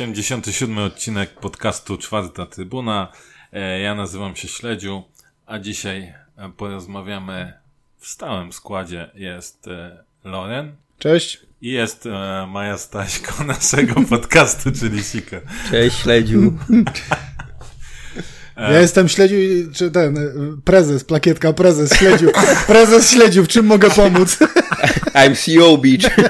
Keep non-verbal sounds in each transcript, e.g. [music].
Osiemdziesiąty siódmy odcinek podcastu Czwarta Trybuna. E, ja nazywam się Śledziu, a dzisiaj e, porozmawiamy w stałym składzie. Jest e, Loren. Cześć. I jest Maja Staśko [laughs] naszego podcastu, czyli Sika. Cześć Śledziu. [laughs] Ja jestem śledziu, czy ten, prezes, plakietka, prezes, śledziu. Prezes śledziu, w czym mogę pomóc? [laughs] I'm CEO Beach. [laughs]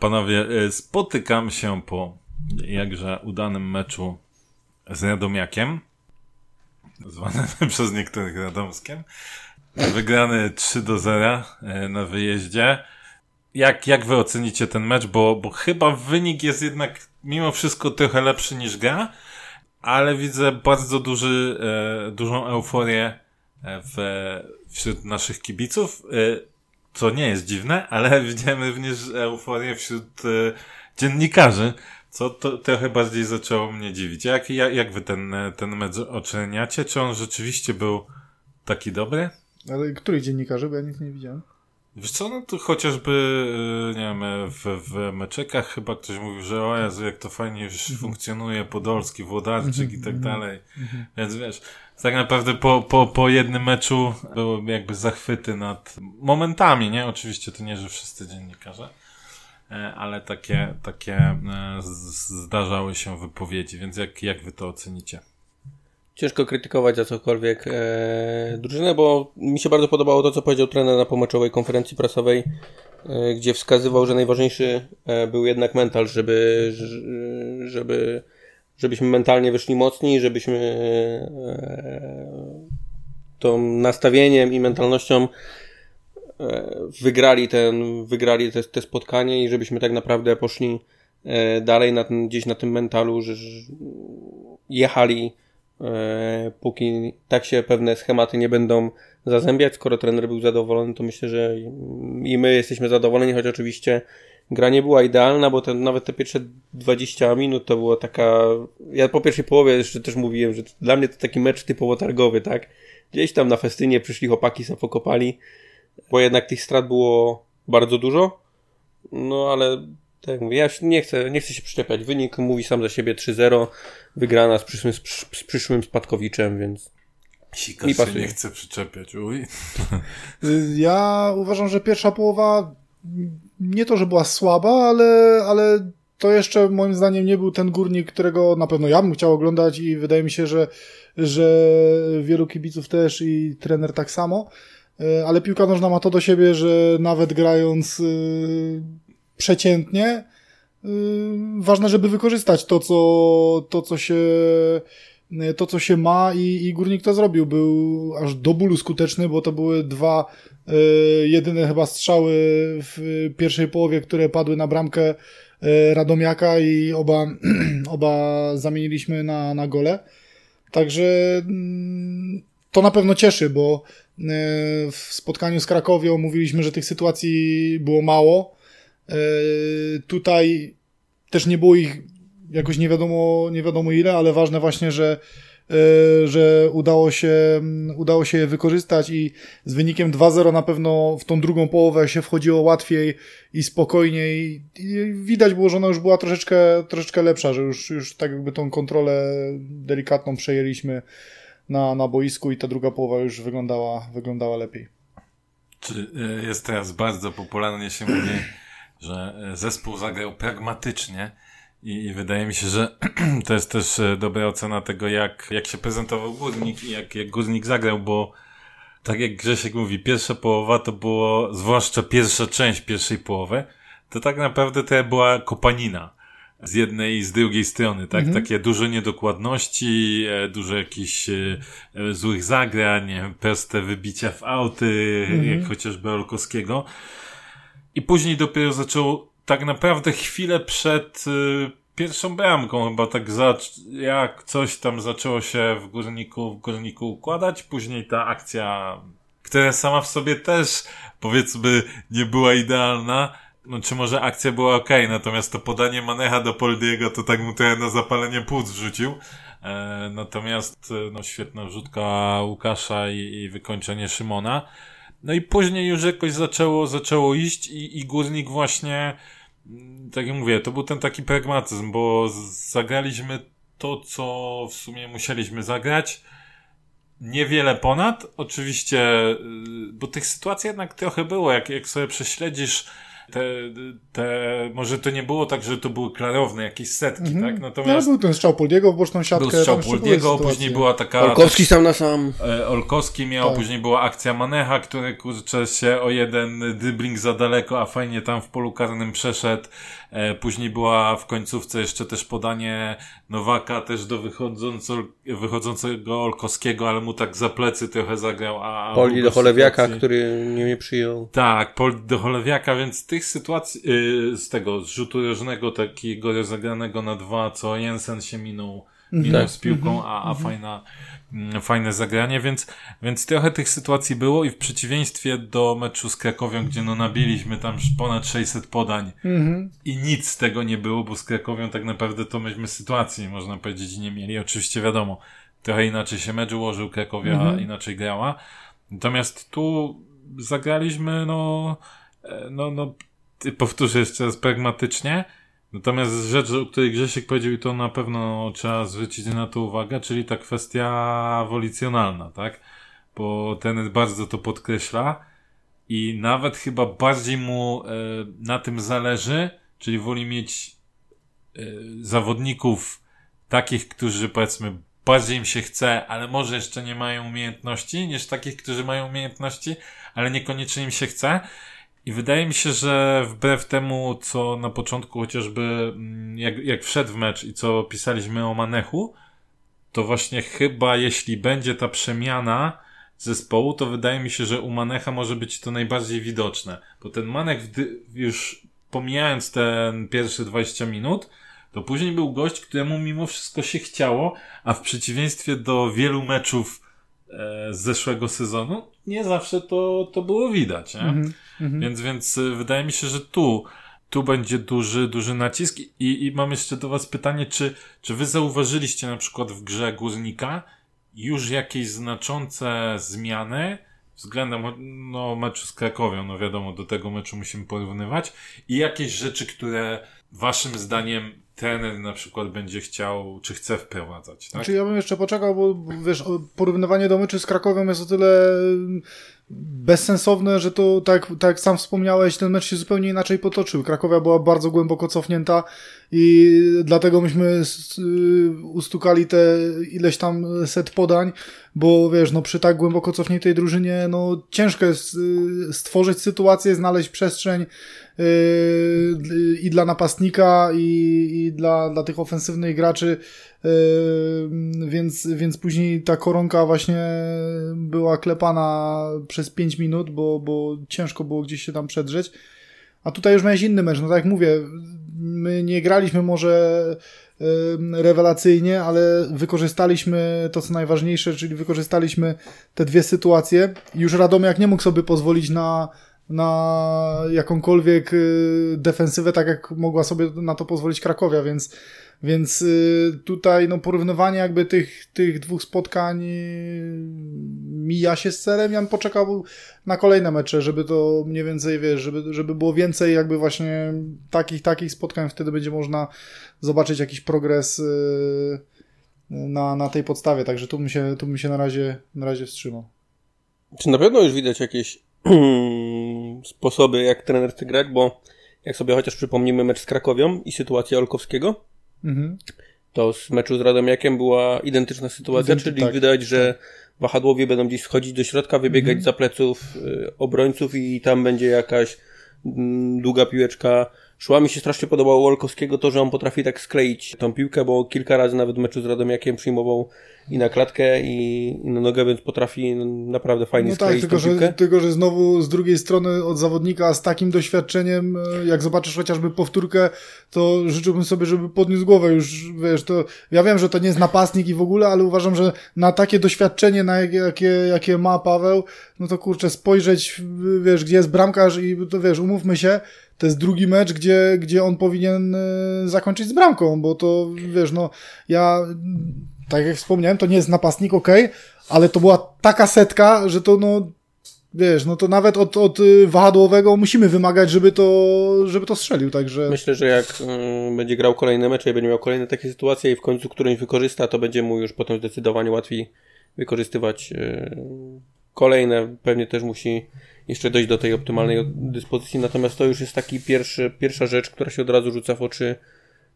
Panowie, spotykam się po jakże udanym meczu z Radomiakiem, zwanym [laughs] przez niektórych Radomskiem. Wygrany 3 do 0 e, na wyjeździe. Jak, jak wy ocenicie ten mecz? Bo, bo chyba wynik jest jednak mimo wszystko trochę lepszy niż gra, ale widzę bardzo duży, e, dużą euforię e, w, wśród naszych kibiców, e, co nie jest dziwne, ale [laughs] widziałem również euforię wśród dziennikarzy, co to trochę bardziej zaczęło mnie dziwić. Jak, jak, jak wy ten, ten mecz oceniacie? Czy on rzeczywiście był taki dobry? Ale których dziennikarzy? Bo ja nic nie widziałem. Wiesz co, no to chociażby, y, nie wiem, w, w meczekach chyba ktoś mówił, że o Jezu, jak to fajnie już mm -hmm. funkcjonuje Podolski, Włodarczyk i tak mhm, dalej. Mm -hmm. Więc wiesz, tak naprawdę po, po, po jednym meczu były jakby zachwyty nad momentami, nie? Oczywiście to nie, że wszyscy dziennikarze. E, ale takie, takie e, zdarzały się wypowiedzi, więc jak, jak wy to ocenicie? Ciężko krytykować za cokolwiek e, drużynę, bo mi się bardzo podobało to, co powiedział trener na pomaczowej konferencji prasowej, e, gdzie wskazywał, że najważniejszy e, był jednak mental, żeby, żeby, żebyśmy mentalnie wyszli mocni, żebyśmy e, tą nastawieniem i mentalnością E, wygrali, ten, wygrali te, te spotkanie i żebyśmy tak naprawdę poszli e, dalej na ten, gdzieś na tym mentalu, że, że jechali póki tak się pewne schematy nie będą zazębiać. Skoro trener był zadowolony, to myślę, że i my jesteśmy zadowoleni, choć oczywiście gra nie była idealna, bo ten, nawet te pierwsze 20 minut to była taka. Ja po pierwszej połowie jeszcze też mówiłem, że dla mnie to taki mecz typowo targowy, tak? Gdzieś tam na festynie przyszli chłopaki, sobie pokopali bo jednak tych strat było bardzo dużo. No ale tak mówię, ja nie chcę, nie chcę się przyczepiać. Wynik mówi sam za siebie 3-0, wygrana z przyszłym, z przyszłym spadkowiczem, więc. Sika mi się nie chce przyczepiać, uj. [laughs] Ja uważam, że pierwsza połowa nie to, że była słaba, ale, ale to jeszcze moim zdaniem nie był ten górnik, którego na pewno ja bym chciał oglądać i wydaje mi się, że, że wielu kibiców też i trener tak samo. E, ale piłka nożna ma to do siebie, że nawet grając e, przeciętnie, e, ważne, żeby wykorzystać to, co, to, co się to, co się ma i, i Górnik to zrobił. Był aż do bólu skuteczny, bo to były dwa jedyne chyba strzały w pierwszej połowie, które padły na bramkę Radomiaka i oba, [clears throat] oba zamieniliśmy na, na gole. Także mm, to na pewno cieszy, bo e, w spotkaniu z Krakowią mówiliśmy, że tych sytuacji było mało. E, tutaj też nie było ich jakoś nie wiadomo, nie wiadomo ile, ale ważne właśnie, że, e, że udało się, udało się je wykorzystać i z wynikiem 2-0 na pewno w tą drugą połowę się wchodziło łatwiej i spokojniej. I widać było, że ona już była troszeczkę, troszeczkę lepsza, że już, już tak jakby tą kontrolę delikatną przejęliśmy na, na boisku i ta druga połowa już wyglądała, wyglądała lepiej. Czy e, jest teraz bardzo popularnie się mówi, że e, zespół zagrał pragmatycznie i, i wydaje mi się, że [clears throat] to jest też e, dobra ocena tego, jak, jak się prezentował Górnik i jak, jak Górnik zagrał, bo tak jak Grzesiek mówi, pierwsza połowa to było, zwłaszcza pierwsza część pierwszej połowy, to tak naprawdę to była kopanina z jednej i z drugiej strony, tak? Mhm. Takie dużo niedokładności, e, dużo jakichś złych zagrań, proste wybicia w auty, mhm. jak chociażby Olkowskiego. I później dopiero zaczął tak naprawdę chwilę przed pierwszą bramką chyba tak za, jak coś tam zaczęło się w górniku, w górniku układać, później ta akcja, która sama w sobie też powiedzmy nie była idealna, no czy może akcja była ok, natomiast to podanie Manecha do Poldiego to tak mu trochę na zapalenie płuc wrzucił. E, natomiast e, no, świetna wrzutka Łukasza i, i wykończenie Szymona. No i później już jakoś zaczęło, zaczęło iść i, i Górnik właśnie, tak jak mówię, to był ten taki pragmatyzm, bo zagraliśmy to, co w sumie musieliśmy zagrać. Niewiele ponad, oczywiście, y, bo tych sytuacji jednak trochę było, jak, jak sobie prześledzisz te, te, może to nie było tak, że to były klarowne jakieś setki, mm -hmm. tak? Natomiast... No, był ten strzał Poldiego w boczną siatkę. Był strzał Poldiego, później była taka... Olkowski sam na sam. E, Olkowski miał, tak. później była akcja Manecha, który kurczę się o jeden dribbling za daleko, a fajnie tam w polu karnym przeszedł. E, później była w końcówce jeszcze też podanie Nowaka też do wychodząco, wychodzącego Olkowskiego, ale mu tak za plecy trochę zagrał. A Poli do Cholewiaka, który nie, nie przyjął. Tak, Poli do Cholewiaka, więc tych sytuacji yy, z tego z rzutu rożnego takiego rozegranego na dwa, co Jensen się minął, minął tak. z piłką, a, a mhm. fajna Mm, fajne zagranie, więc, więc trochę tych sytuacji było i w przeciwieństwie do meczu z Krakowią, gdzie no nabiliśmy tam ponad 600 podań mhm. i nic z tego nie było, bo z Krakowią tak naprawdę to myśmy sytuacji, można powiedzieć, nie mieli. Oczywiście wiadomo, trochę inaczej się mecz ułożył, Krakowia mhm. inaczej grała. Natomiast tu zagraliśmy, no, e, no, no, powtórzę jeszcze raz pragmatycznie, Natomiast rzecz, o której Grzesiek powiedział i to na pewno trzeba zwrócić na to uwagę, czyli ta kwestia wolicjonalna, tak? Bo ten bardzo to podkreśla i nawet chyba bardziej mu e, na tym zależy, czyli woli mieć e, zawodników takich, którzy powiedzmy bardziej im się chce, ale może jeszcze nie mają umiejętności, niż takich, którzy mają umiejętności, ale niekoniecznie im się chce. I wydaje mi się, że wbrew temu, co na początku chociażby, mm, jak, jak wszedł w mecz i co pisaliśmy o Manechu, to właśnie chyba jeśli będzie ta przemiana zespołu, to wydaje mi się, że u Manecha może być to najbardziej widoczne. Bo ten Manech już pomijając ten pierwsze 20 minut, to później był gość, któremu mimo wszystko się chciało, a w przeciwieństwie do wielu meczów z zeszłego sezonu, nie zawsze to, to było widać. Mm -hmm. Więc, więc y, wydaje mi się, że tu, tu będzie duży, duży nacisk. I, I mam jeszcze do Was pytanie, czy, czy Wy zauważyliście na przykład w grze Górnika już jakieś znaczące zmiany względem no, meczu z Krakowią? No wiadomo, do tego meczu musimy porównywać. I jakieś rzeczy, które Waszym zdaniem trener na przykład będzie chciał, czy chce wprowadzać. Tak? Znaczy ja bym jeszcze poczekał, bo wiesz, porównywanie do meczy z Krakowem jest o tyle bezsensowne, że to tak, tak sam wspomniałeś, ten mecz się zupełnie inaczej potoczył. Krakowia była bardzo głęboko cofnięta i dlatego myśmy ustukali te ileś tam set podań, bo wiesz, no przy tak głęboko cofniętej drużynie, no ciężko jest y, stworzyć sytuację, znaleźć przestrzeń y, i dla napastnika i, i dla, dla tych ofensywnych graczy więc, więc później ta koronka właśnie była klepana przez 5 minut, bo, bo ciężko było gdzieś się tam przedrzeć. A tutaj już miałeś inny mecz. No tak jak mówię, my nie graliśmy może rewelacyjnie, ale wykorzystaliśmy to, co najważniejsze, czyli wykorzystaliśmy te dwie sytuacje. Już Radomiak nie mógł sobie pozwolić na, na jakąkolwiek y, defensywę, tak jak mogła sobie na to pozwolić Krakowia, więc więc y, tutaj no, porównywanie jakby tych, tych dwóch spotkań y, mija się z celem. Ja poczekał na kolejne mecze, żeby to mniej więcej, wiesz, żeby, żeby było więcej jakby właśnie takich, takich spotkań. Wtedy będzie można zobaczyć jakiś progres y, na, na tej podstawie. Także tu bym się, tu bym się na, razie, na razie wstrzymał. Czy na pewno już widać jakieś [clears throat] sposoby, jak trener chce grać, bo jak sobie chociaż przypomnimy mecz z Krakowią i sytuację Olkowskiego, Mhm. To z meczu z Radomiakiem była identyczna sytuacja, Identy, czyli tak, widać, że tak. wahadłowie będą gdzieś schodzić do środka, wybiegać mhm. za pleców y, obrońców i tam będzie jakaś mm, długa piłeczka szła. Mi się strasznie podobało Wolkowskiego to, że on potrafi tak skleić tą piłkę, bo kilka razy nawet w meczu z Radomiakiem przyjmował i na klatkę i, i na nogę, więc potrafi naprawdę fajnie no tak, skleić tylko, tą piłkę. Że, tylko, że znowu z drugiej strony od zawodnika z takim doświadczeniem, e, jak zobaczysz chociażby powtórkę, to życzyłbym sobie, żeby podniósł głowę już, wiesz, to ja wiem, że to nie jest napastnik i w ogóle, ale uważam, że na takie doświadczenie, na jakie, jakie, jakie ma Paweł, no to kurczę, spojrzeć, wiesz, gdzie jest bramkarz i to wiesz, umówmy się, to jest drugi mecz, gdzie, gdzie on powinien e, zakończyć z bramką, bo to, wiesz, no, ja tak jak wspomniałem, to nie jest napastnik, ok, ale to była taka setka, że to no, wiesz, no to nawet od, od y, wahadłowego musimy wymagać, żeby to, żeby to strzelił, także... Myślę, że jak y, będzie grał kolejne mecze i będzie miał kolejne takie sytuacje i w końcu którąś wykorzysta, to będzie mu już potem zdecydowanie łatwiej wykorzystywać y, kolejne. Pewnie też musi jeszcze dojść do tej optymalnej dyspozycji, natomiast to już jest taki pierwszy, pierwsza rzecz, która się od razu rzuca w oczy,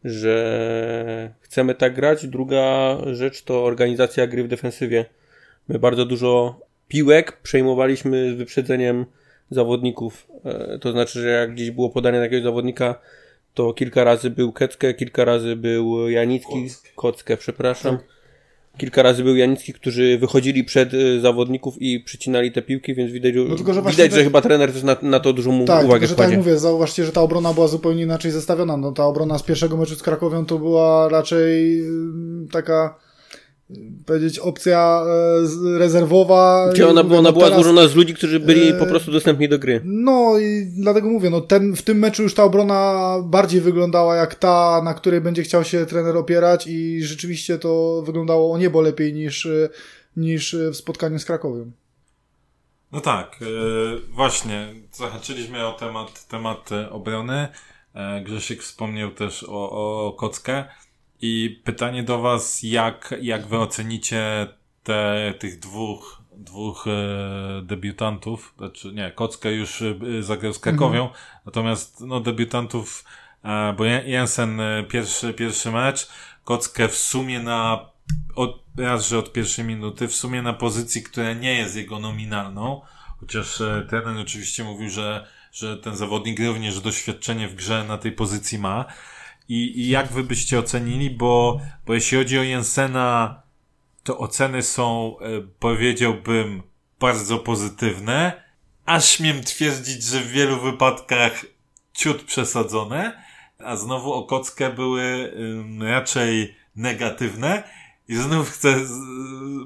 że chcemy tak grać. Druga rzecz to organizacja gry w defensywie. My bardzo dużo piłek przejmowaliśmy z wyprzedzeniem zawodników. E, to znaczy, że jak gdzieś było podanie jakiegoś zawodnika, to kilka razy był Keckę, kilka razy był Janicki, Kockę, Kockę przepraszam. Tak. Kilka razy był Janicki, którzy wychodzili przed y, zawodników i przycinali te piłki, więc widać, no tylko, że, widać, że chyba trener też na, na to dużą mu tak, uwagę tylko, że tak mówię, zauważcie, że ta obrona była zupełnie inaczej zestawiona. No, ta obrona z pierwszego meczu z Krakowią to była raczej taka powiedzieć opcja e, rezerwowa. Gdzie ona, ona była teraz, złożona z ludzi, którzy byli e, po prostu dostępni do gry. No i dlatego mówię, no ten, w tym meczu już ta obrona bardziej wyglądała jak ta, na której będzie chciał się trener opierać i rzeczywiście to wyglądało o niebo lepiej niż, e, niż w spotkaniu z Krakowiem. No tak, właśnie zahaczyliśmy o temat, temat obrony. Grzesiek wspomniał też o, o Kockę. I pytanie do Was, jak, jak Wy ocenicie te, tych dwóch, dwóch e, debiutantów, znaczy nie, Kockę już e, zagrał z Krakowią, mhm. natomiast no, debiutantów, e, bo Jensen e, pierwszy, pierwszy mecz, Kockę w sumie na, od, raz, że od pierwszej minuty, w sumie na pozycji, która nie jest jego nominalną, chociaż e, trener oczywiście mówił, że, że ten zawodnik również doświadczenie w grze na tej pozycji ma, i, I jak wy byście ocenili, bo, bo jeśli chodzi o Jensena, to oceny są, e, powiedziałbym, bardzo pozytywne. Aż śmiem twierdzić, że w wielu wypadkach ciut przesadzone, a znowu o Kockę były raczej negatywne. I znów chcę,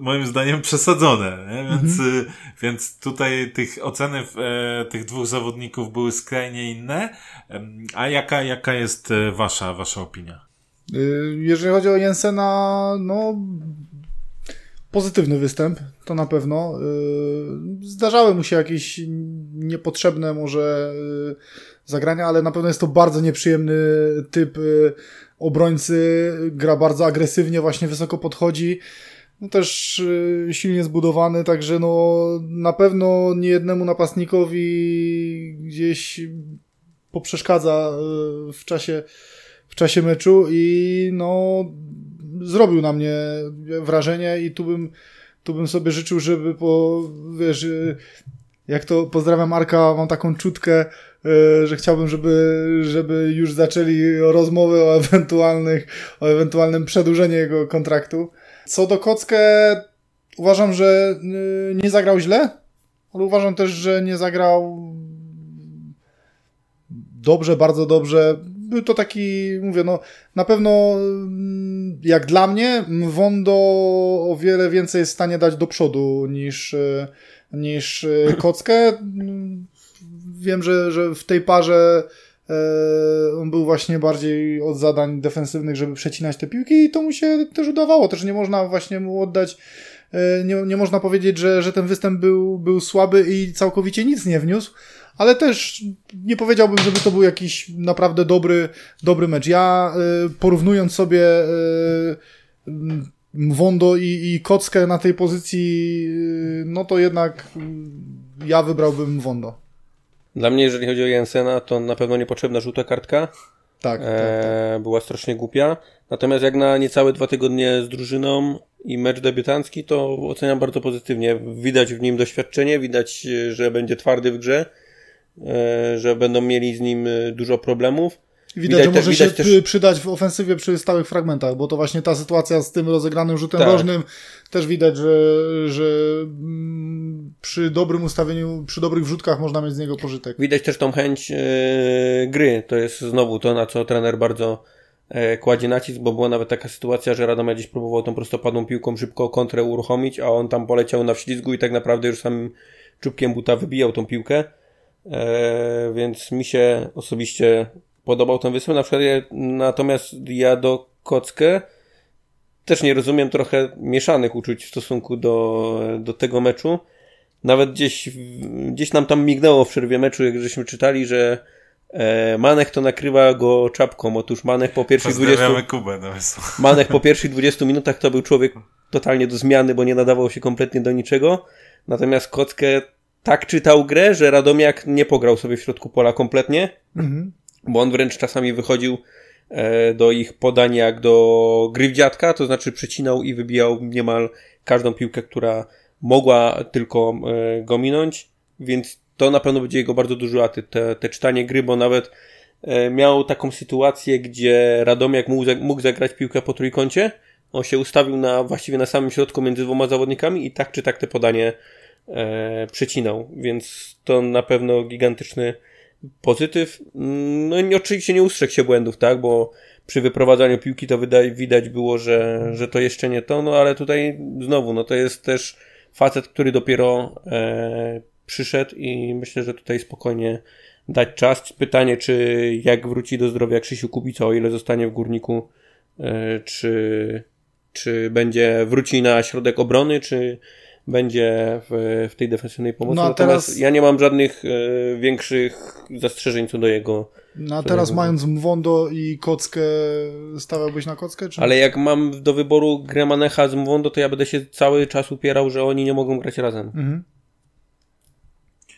moim zdaniem, przesadzone, nie? Więc, mhm. Y, więc tutaj tych oceny e, tych dwóch zawodników były skrajnie inne. A jaka, jaka jest e, wasza, wasza opinia? Y, jeżeli chodzi o Jensena, no pozytywny występ, to na pewno. Y, zdarzały mu się jakieś niepotrzebne może zagrania, ale na pewno jest to bardzo nieprzyjemny typ obrońcy, gra bardzo agresywnie, właśnie wysoko podchodzi. No też y, silnie zbudowany, także no na pewno niejednemu napastnikowi gdzieś poprzeszkadza y, w czasie, w czasie meczu i no zrobił na mnie wrażenie i tu bym, tu bym sobie życzył, żeby po, wiesz, y, jak to pozdrawiam Marka, mam taką czutkę, że chciałbym, żeby, żeby już zaczęli rozmowy o ewentualnych, o ewentualnym przedłużeniu jego kontraktu. Co do Kockę, uważam, że e, nie zagrał źle, ale uważam też, że nie zagrał dobrze, bardzo dobrze. Był to taki, mówię, no na pewno mm, jak dla mnie Wondo o wiele więcej jest w stanie dać do przodu niż, e, niż Kockę wiem, że, że w tej parze e, on był właśnie bardziej od zadań defensywnych, żeby przecinać te piłki i to mu się też udawało. Też nie można właśnie mu oddać e, nie, nie można powiedzieć, że, że ten występ był, był słaby i całkowicie nic nie wniósł, ale też nie powiedziałbym, żeby to był jakiś naprawdę dobry, dobry mecz. Ja e, porównując sobie Wondo i, i Kockę na tej pozycji, no to jednak ja wybrałbym Wondo. Dla mnie, jeżeli chodzi o Jensena, to na pewno niepotrzebna żółta kartka. Tak, tak, e, tak. Była strasznie głupia. Natomiast jak na niecałe dwa tygodnie z drużyną i mecz debiutancki, to oceniam bardzo pozytywnie. Widać w nim doświadczenie, widać, że będzie twardy w grze, e, że będą mieli z nim dużo problemów. Widać, widać że może widać się też... przydać w ofensywie przy stałych fragmentach, bo to właśnie ta sytuacja z tym rozegranym rzutem tak. rożnym też widać, że, że mm, przy dobrym ustawieniu, przy dobrych wrzutkach można mieć z niego pożytek. Widać też tą chęć yy, gry. To jest znowu to, na co trener bardzo yy, kładzie nacisk, bo była nawet taka sytuacja, że Radom gdzieś próbował tą prostopadłą piłką szybko kontrę uruchomić, a on tam poleciał na wślizgu i tak naprawdę już samym czubkiem buta wybijał tą piłkę. Yy, więc mi się osobiście podobał ten występ. Na przykład ja, natomiast ja do Kockę też nie rozumiem trochę mieszanych uczuć w stosunku do, do tego meczu. Nawet gdzieś, gdzieś nam tam mignęło w przerwie meczu, jak żeśmy czytali, że e, Manech to nakrywa go czapką. Otóż Manech po pierwszych 20... Kubę, no Manech po pierwszych 20 minutach to był człowiek totalnie do zmiany, bo nie nadawał się kompletnie do niczego. Natomiast Kockę tak czytał grę, że Radomiak nie pograł sobie w środku pola kompletnie, mhm. Bo on wręcz czasami wychodził e, do ich podań jak do gry w dziadka, to znaczy przycinał i wybijał niemal każdą piłkę, która mogła tylko e, go minąć, więc to na pewno będzie jego bardzo duży aty, te, te czytanie gry, bo nawet e, miał taką sytuację, gdzie Radomiak mógł, mógł zagrać piłkę po trójkącie, on się ustawił na, właściwie na samym środku między dwoma zawodnikami i tak czy tak te podanie e, przecinał, więc to na pewno gigantyczny pozytyw. No oczywiście nie ustrzegł się błędów, tak, bo przy wyprowadzaniu piłki to widać było, że, że to jeszcze nie to, no ale tutaj znowu, no to jest też facet, który dopiero e, przyszedł i myślę, że tutaj spokojnie dać czas. Pytanie, czy jak wróci do zdrowia Krzysiu Kubica, o ile zostanie w Górniku, e, czy, czy będzie wróci na środek obrony, czy będzie w, w tej defensywnej pomocy. No, Natomiast teraz... ja nie mam żadnych e, większych zastrzeżeń co do jego. No a teraz jego... mając Mwondo i Kockę, stawiałbyś na Kockę? Czy... Ale jak mam do wyboru Gremanecha z Mwondo, to ja będę się cały czas upierał, że oni nie mogą grać razem. Mhm.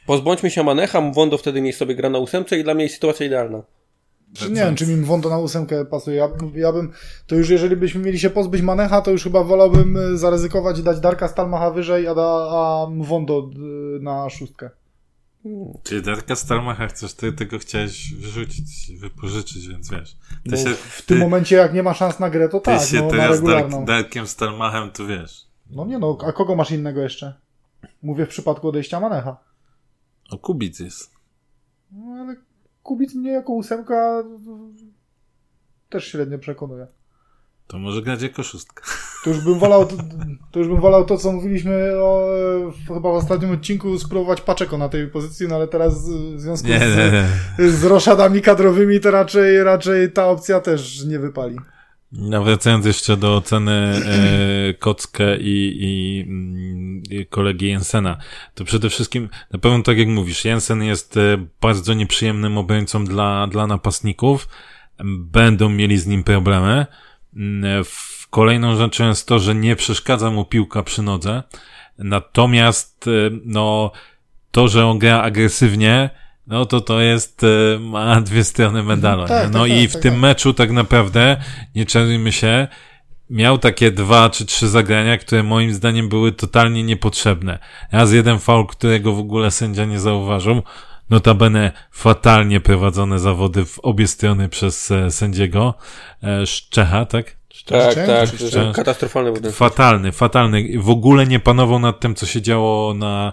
Pozbądźmy się Manecha, Mwondo wtedy niech sobie gra na ósemce i dla mnie jest sytuacja idealna. Czy nie wiem, czy mi Wondo na ósemkę pasuje. Ja, ja bym, to już jeżeli byśmy mieli się pozbyć Manecha, to już chyba wolałbym e, zaryzykować i dać Darka Stalmacha wyżej, a, da, a Wondo e, na szóstkę. Czyli Darka Stalmacha chcesz, ty tego chciałeś wyrzucić, wypożyczyć, więc wiesz. Ty się, w tym momencie jak nie ma szans na grę, to ty tak, się no, teraz. Dark, Darkiem Stalmachem, to wiesz. No nie no, a kogo masz innego jeszcze? Mówię w przypadku odejścia Manecha. O, Kubic jest. No ale Kubic mnie jako ósemka też średnio przekonuje. To może grać jako szóstka. To już bym wolał, to, to już bym wolał to, co mówiliśmy o, chyba w ostatnim odcinku, spróbować Paczeko na tej pozycji, no ale teraz w związku nie, z, nie, nie. z roszadami kadrowymi to raczej, raczej ta opcja też nie wypali. No, wracając jeszcze do oceny e, Kockę i, i, mm, i, kolegi Jensena, to przede wszystkim, na pewno tak jak mówisz, Jensen jest e, bardzo nieprzyjemnym obrońcą dla, dla napastników, będą mieli z nim problemy. Mm, kolejną rzeczą jest to, że nie przeszkadza mu piłka przy nodze, natomiast e, no, to, że on gra agresywnie, no to to jest, e, ma dwie strony medalu. Tak, no tak, i tak, w tak, tym tak. meczu tak naprawdę, nie czarujmy się, miał takie dwa czy trzy zagrania, które moim zdaniem były totalnie niepotrzebne. Raz jeden faul, którego w ogóle sędzia nie zauważył. Notabene fatalnie prowadzone zawody w obie strony przez e, sędziego e, Szczecha, tak? Tak, tak, Szczech. katastrofalny. Fatalny, fatalny. W ogóle nie panował nad tym, co się działo na,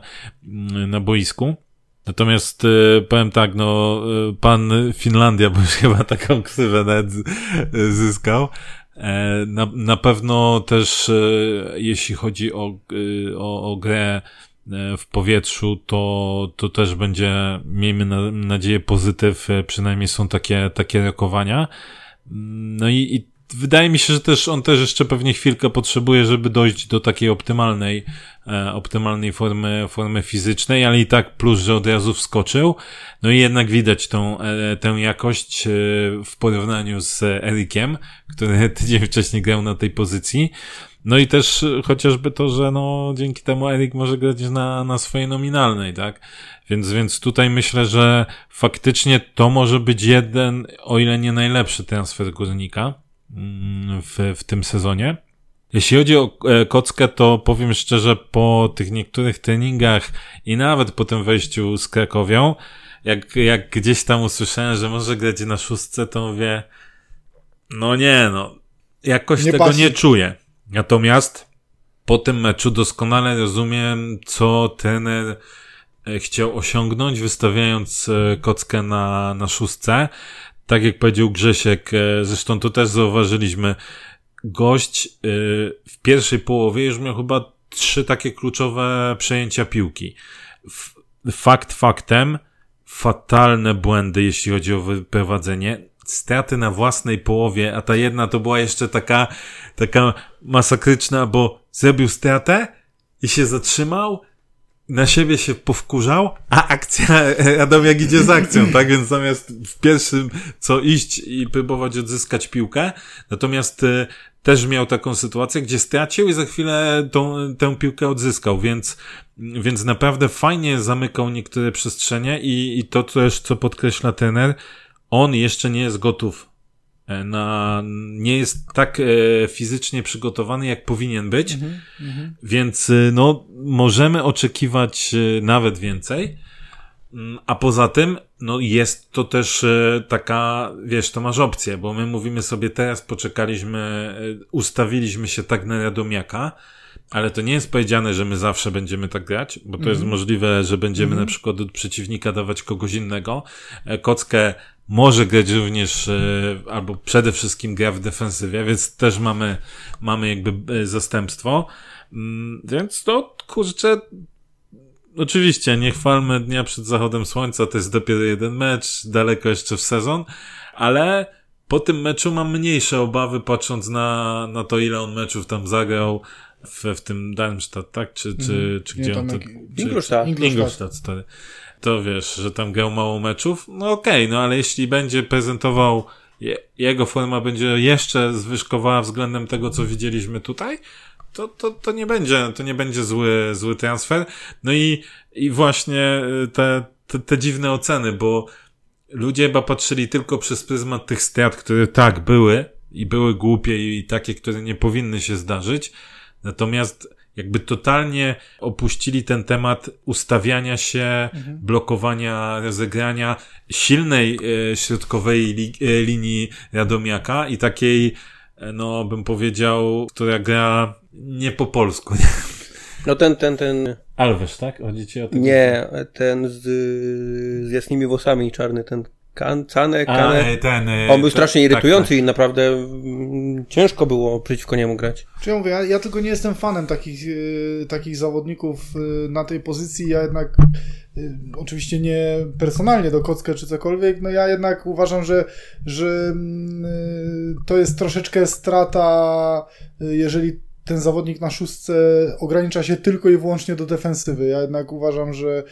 na boisku. Natomiast y, powiem tak, no, y, pan Finlandia, bo już chyba taką ksywę nawet zyskał. E, na, na pewno też, jeśli chodzi o, o, o grę w powietrzu, to, to też będzie, miejmy na, nadzieję, pozytyw, przynajmniej są takie, takie rokowania. No i, i wydaje mi się, że też on też jeszcze pewnie chwilkę potrzebuje, żeby dojść do takiej optymalnej, e, optymalnej formy, formy fizycznej, ale i tak plus, że od razu wskoczył. No i jednak widać tą, e, tę jakość e, w porównaniu z Erikiem, który [laughs] tydzień wcześniej grał na tej pozycji. No i też chociażby to, że no dzięki temu Erik może grać na, na swojej nominalnej, tak? Więc, więc tutaj myślę, że faktycznie to może być jeden, o ile nie najlepszy transfer górnika w, w tym sezonie. Jeśli chodzi o e, kockę, to powiem szczerze, po tych niektórych treningach i nawet po tym wejściu z Krakowią, jak, jak gdzieś tam usłyszałem, że może grać na szóstce, to mówię, no nie, no, jakoś nie tego pasi. nie czuję. Natomiast po tym meczu doskonale rozumiem, co trener e, chciał osiągnąć, wystawiając e, kockę na, na szóstce tak jak powiedział Grzesiek, e, zresztą to też zauważyliśmy, gość e, w pierwszej połowie już miał chyba trzy takie kluczowe przejęcia piłki. Fakt faktem, fatalne błędy, jeśli chodzi o wyprowadzenie. straty na własnej połowie, a ta jedna to była jeszcze taka, taka masakryczna, bo zrobił stratę i się zatrzymał, na siebie się powkurzał, a akcja, Radomiak idzie z akcją, tak? Więc zamiast w pierwszym co iść i próbować odzyskać piłkę, natomiast e, też miał taką sytuację, gdzie stracił i za chwilę tą, tę piłkę odzyskał, więc, więc naprawdę fajnie zamykał niektóre przestrzenie i, i to też, co podkreśla trener, on jeszcze nie jest gotów e, na, nie jest tak e, fizycznie przygotowany, jak powinien być, mhm, mhm. więc e, no, możemy oczekiwać e, nawet więcej. Mm, a poza tym, no jest to też e, taka, wiesz, to masz opcję, bo my mówimy sobie teraz, poczekaliśmy, e, ustawiliśmy się tak na Radomiaka, ale to nie jest powiedziane, że my zawsze będziemy tak grać, bo to mm jest mhm. możliwe, że będziemy mm na przykład od przeciwnika dawać kogoś innego. E, Kockę może grać również, albo przede wszystkim gra w defensywie, więc też mamy, mamy jakby zastępstwo. Mm, więc to, kurczę, oczywiście, nie chwalmy dnia przed zachodem słońca, to jest dopiero jeden mecz, daleko jeszcze w sezon, ale po tym meczu mam mniejsze obawy, patrząc na, na to, ile on meczów tam zagrał w, w tym Darmstadt, tak? Czy, czy, mm. czy gdzie nie, on to... Ingolstadt. Ingolstadt, stary. To wiesz, że tam grał mało meczów? No okej, okay, no ale jeśli będzie prezentował jego forma będzie jeszcze zwyżkowała względem tego, co widzieliśmy tutaj, to, to, to nie będzie, to nie będzie zły, zły transfer. No i, i właśnie y, te, te, te dziwne oceny, bo ludzie chyba patrzyli tylko przez pryzmat tych strat, które tak były i były głupie i takie, które nie powinny się zdarzyć. Natomiast jakby totalnie opuścili ten temat ustawiania się, mhm. blokowania, rozegrania silnej e, środkowej li, e, linii Radomiaka i takiej, e, no bym powiedział, która gra nie po polsku. Nie? No ten, ten, ten... Alves, tak? Chodzi ci o ten? Nie, ten z, z jasnymi włosami czarny, ten kan, Cane, Kane. A, ten, e, On był strasznie tak, irytujący tak, tak. i naprawdę mm, ciężko było przeciwko niemu grać. Czy ja mówię, ja, ja tylko nie jestem fanem takich, y, takich zawodników y, na tej pozycji, ja jednak y, oczywiście nie personalnie do Kocka czy cokolwiek, no ja jednak uważam, że, że to jest troszeczkę strata, jeżeli ten zawodnik na szóstce ogranicza się tylko i wyłącznie do defensywy. Ja jednak uważam, że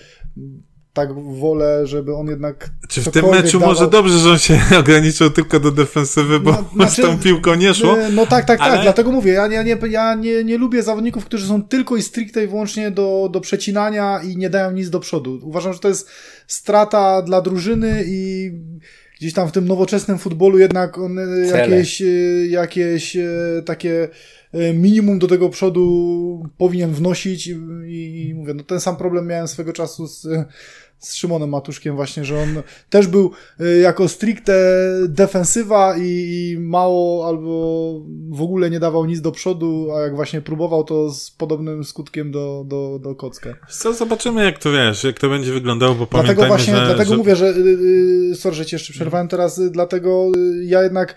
tak wolę, żeby on jednak. Czy w tym meczu dawał... może dobrze, że on się [laughs] ograniczył tylko do defensywy, bo no, znaczy, [laughs] z tą piłką nie szło? No tak, tak, tak, ale... dlatego mówię. Ja, ja, nie, ja nie, nie lubię zawodników, którzy są tylko i stricte i wyłącznie do, do przecinania i nie dają nic do przodu. Uważam, że to jest strata dla drużyny i gdzieś tam w tym nowoczesnym futbolu jednak on e, jakieś, e, jakieś e, takie minimum do tego przodu powinien wnosić i, i, mówię, no ten sam problem miałem swego czasu z z Szymonem Matuszkiem właśnie, że on też był y, jako stricte defensywa i, i, mało albo w ogóle nie dawał nic do przodu, a jak właśnie próbował to z podobnym skutkiem do, do, do Kocka. Co, zobaczymy jak to wiesz, jak to będzie wyglądało, bo dlatego właśnie, że, Dlatego że... mówię, że yy, sorry, że ci jeszcze przerwałem teraz, yy, dlatego ja jednak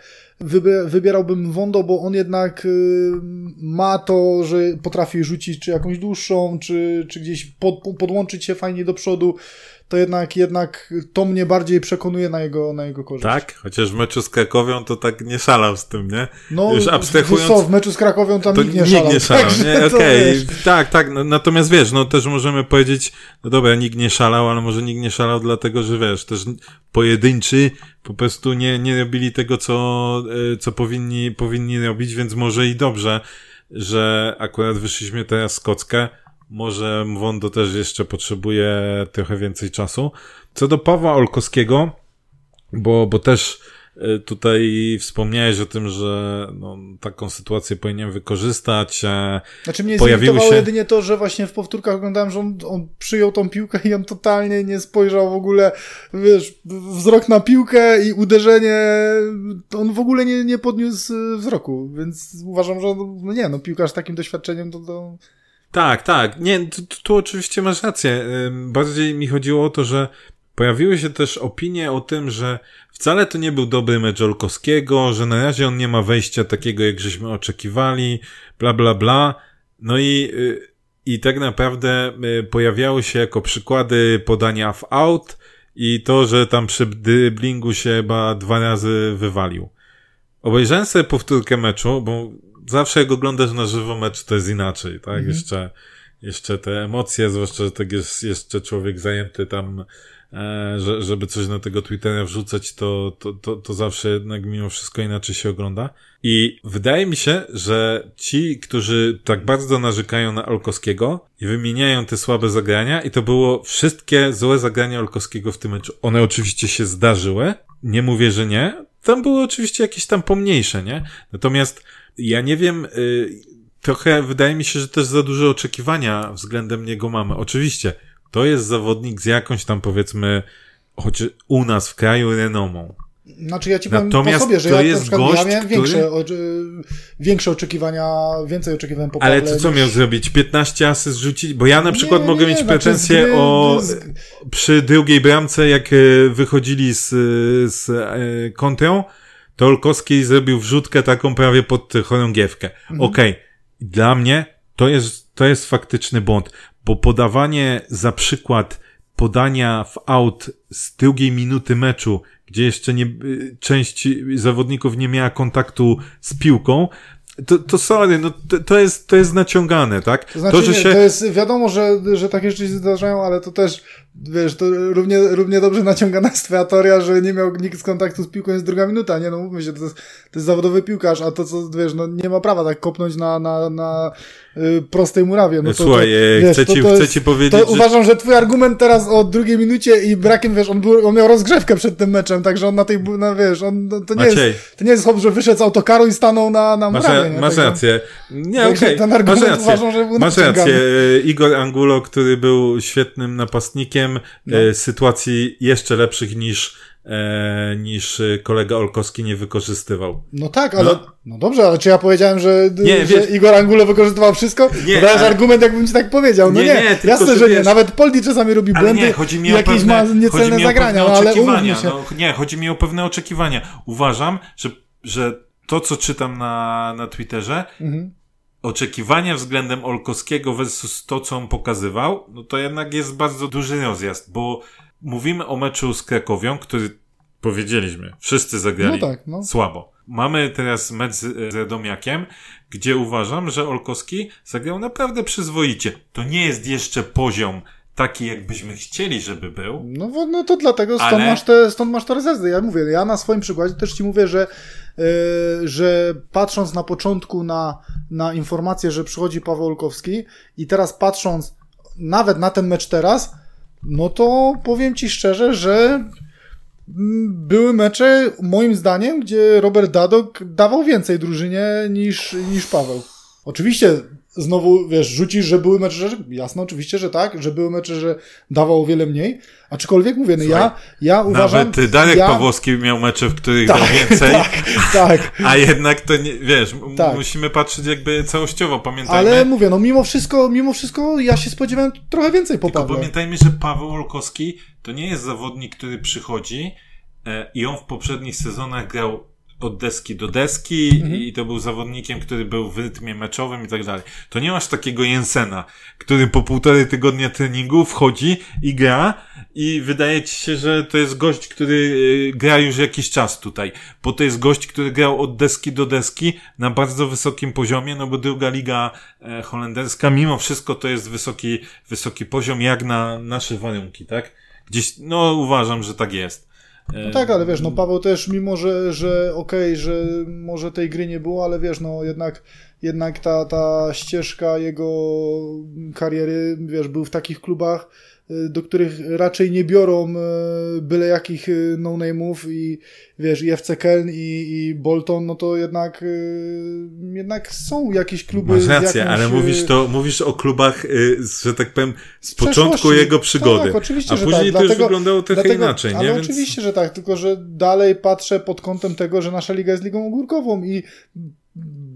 wybierałbym Wondo, bo on jednak y, ma to, że potrafi rzucić czy jakąś dłuższą, czy, czy gdzieś pod, podłączyć się fajnie do przodu to jednak, jednak to mnie bardziej przekonuje na jego, na jego korzyść. Tak? Chociaż w meczu z Krakowią to tak nie szalał z tym, nie? No, Już abstrahując... co, w meczu z Krakowią tam nikt nie szalał. Nikt nie szalał, nie? [laughs] Okej, okay. tak, tak. No, natomiast wiesz, no też możemy powiedzieć, no dobra, nikt nie szalał, ale może nikt nie szalał dlatego, że wiesz, też pojedynczy po prostu nie, nie robili tego, co, e, co powinni, powinni robić, więc może i dobrze, że akurat wyszliśmy teraz z może Mwondo też jeszcze potrzebuje trochę więcej czasu. Co do Pawła Olkowskiego, bo, bo też e, tutaj wspomniałeś o tym, że no, taką sytuację powinien wykorzystać. E, znaczy mnie Pojawiły się jedynie to, że właśnie w powtórkach oglądałem, że on, on, przyjął tą piłkę i on totalnie nie spojrzał w ogóle, wiesz, wzrok na piłkę i uderzenie, on w ogóle nie, nie podniósł wzroku, więc uważam, że no nie, no piłkarz z takim doświadczeniem to, to tak, tak. Nie, tu, tu oczywiście masz rację. Bardziej mi chodziło o to, że pojawiły się też opinie o tym, że wcale to nie był dobry mecz Olkowskiego, że na razie on nie ma wejścia takiego, jak żeśmy oczekiwali, bla, bla, bla. No i, y, i tak naprawdę y, pojawiały się jako przykłady podania w out i to, że tam przy driblingu się chyba dwa razy wywalił. Obejrzałem sobie powtórkę meczu, bo zawsze jak oglądasz na żywo mecz, to jest inaczej, tak? Mhm. Jeszcze, jeszcze te emocje, zwłaszcza, że tak jest jeszcze człowiek zajęty tam, e, że, żeby coś na tego Twittera wrzucać, to, to, to, to zawsze jednak mimo wszystko inaczej się ogląda. I wydaje mi się, że ci, którzy tak bardzo narzekają na Olkowskiego i wymieniają te słabe zagrania, i to było wszystkie złe zagrania Olkowskiego w tym meczu. One oczywiście się zdarzyły, nie mówię, że nie. Tam były oczywiście jakieś tam pomniejsze, nie? Natomiast ja nie wiem, y, trochę wydaje mi się, że też za duże oczekiwania względem niego mamy. Oczywiście, to jest zawodnik z jakąś tam powiedzmy, choć u nas w kraju renomą. Znaczy ja ci powiem Natomiast po sobie, że ja na przykład gość, ja miałem który... większe, o, większe oczekiwania, więcej oczekiwałem po Ale to co niż... miał zrobić? 15 asyst rzucić? Bo ja na przykład nie, mogę nie, mieć znaczy pretensje gry, o z... przy drugiej bramce, jak e, wychodzili z, z e, kontrą, to Olkowski zrobił wrzutkę taką prawie pod chorągiewkę. Mhm. Okej, okay. dla mnie to jest, to jest faktyczny błąd, bo podawanie za przykład podania w out z drugiej minuty meczu, gdzie jeszcze nie, y, część zawodników nie miała kontaktu z piłką, to, to sorry, no to, to, jest, to jest naciągane, tak? To znaczy, to, że się... to jest wiadomo, że, że takie rzeczy się zdarzają, ale to też wiesz, to równie, równie dobrze naciągana jest twoja teoria, że nie miał nikt z kontaktu z piłką, jest druga minuta, nie? No mówmy się, to jest, to jest zawodowy piłkarz, a to co, wiesz, no nie ma prawa tak kopnąć na, na, na prostej murawie. No to, Słuchaj, to, e, wiesz, chcę, ci, to, chcę ci powiedzieć, to że... uważam, że twój argument teraz o drugiej minucie i brakiem, wiesz, on, był, on miał rozgrzewkę przed tym meczem, także on na tej, na, wiesz, on, no, to nie Maciej. jest, to nie jest hop, że wyszedł z autokaru i stanął na, na masz, murawie. Nie? Masz także, rację. Nie, okej, okay. ten argument masz rację. uważam, że był Masz rację. Igor Angulo, który był świetnym napastnikiem, no. E, sytuacji jeszcze lepszych niż, e, niż kolega Olkowski nie wykorzystywał. No tak, ale no, no dobrze, ale czy ja powiedziałem, że, nie, że wiesz, Igor Angulo wykorzystywał wszystko? Nie, Dajesz ale... argument, jakbym ci tak powiedział. No nie, nie, nie jasne, że wiesz, nie. Nawet Poldi czasami robi błędy nie, chodzi mi i jakieś pewne, ma niecelne zagrania, no, ale umówmy się. No, nie, chodzi mi o pewne oczekiwania. Uważam, że, że to, co czytam na, na Twitterze, mhm oczekiwania względem Olkowskiego versus to, co on pokazywał, no to jednak jest bardzo duży rozjazd, bo mówimy o meczu z Krakowią, który powiedzieliśmy, wszyscy zagrali no tak, no. słabo. Mamy teraz mecz z Radomiakiem, gdzie uważam, że Olkowski zagrał naprawdę przyzwoicie. To nie jest jeszcze poziom taki, jakbyśmy chcieli, żeby był. No, no to dlatego stąd, ale... masz te, stąd masz te rezerwy. Ja mówię, ja na swoim przykładzie też ci mówię, że, yy, że patrząc na początku na, na informację, że przychodzi Paweł Olkowski i teraz patrząc nawet na ten mecz teraz, no to powiem ci szczerze, że były mecze, moim zdaniem, gdzie Robert Dadok dawał więcej drużynie niż, niż Paweł. Oczywiście znowu, wiesz, rzucisz, że były mecze, że jasno, oczywiście, że tak, że były mecze, że dawał o wiele mniej, aczkolwiek mówię, no ja, ja uważam... Nawet Darek ja... Pawłowski miał mecze, w których tak, dał [laughs] więcej, tak, tak. A, jednak to nie, wiesz, tak. musimy patrzeć jakby całościowo, pamiętajmy... Ale mówię, no mimo wszystko, mimo wszystko ja się spodziewałem trochę więcej po Tylko Pawle. pamiętajmy, że Paweł Olkowski to nie jest zawodnik, który przychodzi e, i on w poprzednich sezonach grał od deski do deski mhm. i to był zawodnikiem, który był w rytmie meczowym i tak dalej. To nie masz takiego Jensena, który po półtorej tygodnia treningu wchodzi i gra i wydaje ci się, że to jest gość, który y, gra już jakiś czas tutaj, bo to jest gość, który grał od deski do deski na bardzo wysokim poziomie, no bo druga liga e, holenderska, mimo wszystko to jest wysoki, wysoki poziom jak na nasze warunki, tak? Gdzieś, no uważam, że tak jest. No tak, ale wiesz, no Paweł też, mimo że, że okej, okay, że może tej gry nie było, ale wiesz, no jednak, jednak ta, ta ścieżka jego kariery, wiesz, był w takich klubach, do których raczej nie biorą y, byle jakich y, no-name'ów i wiesz, i FC Köln i, i Bolton, no to jednak jednak są jakieś kluby Masz rację, jakimś... ale mówisz to, mówisz o klubach, że tak powiem, z początku jego przygody. Tak, oczywiście, a później tak. to dlatego, już wyglądało trochę dlatego, inaczej, ale nie? Więc... oczywiście, że tak, tylko że dalej patrzę pod kątem tego, że nasza liga jest ligą ogórkową i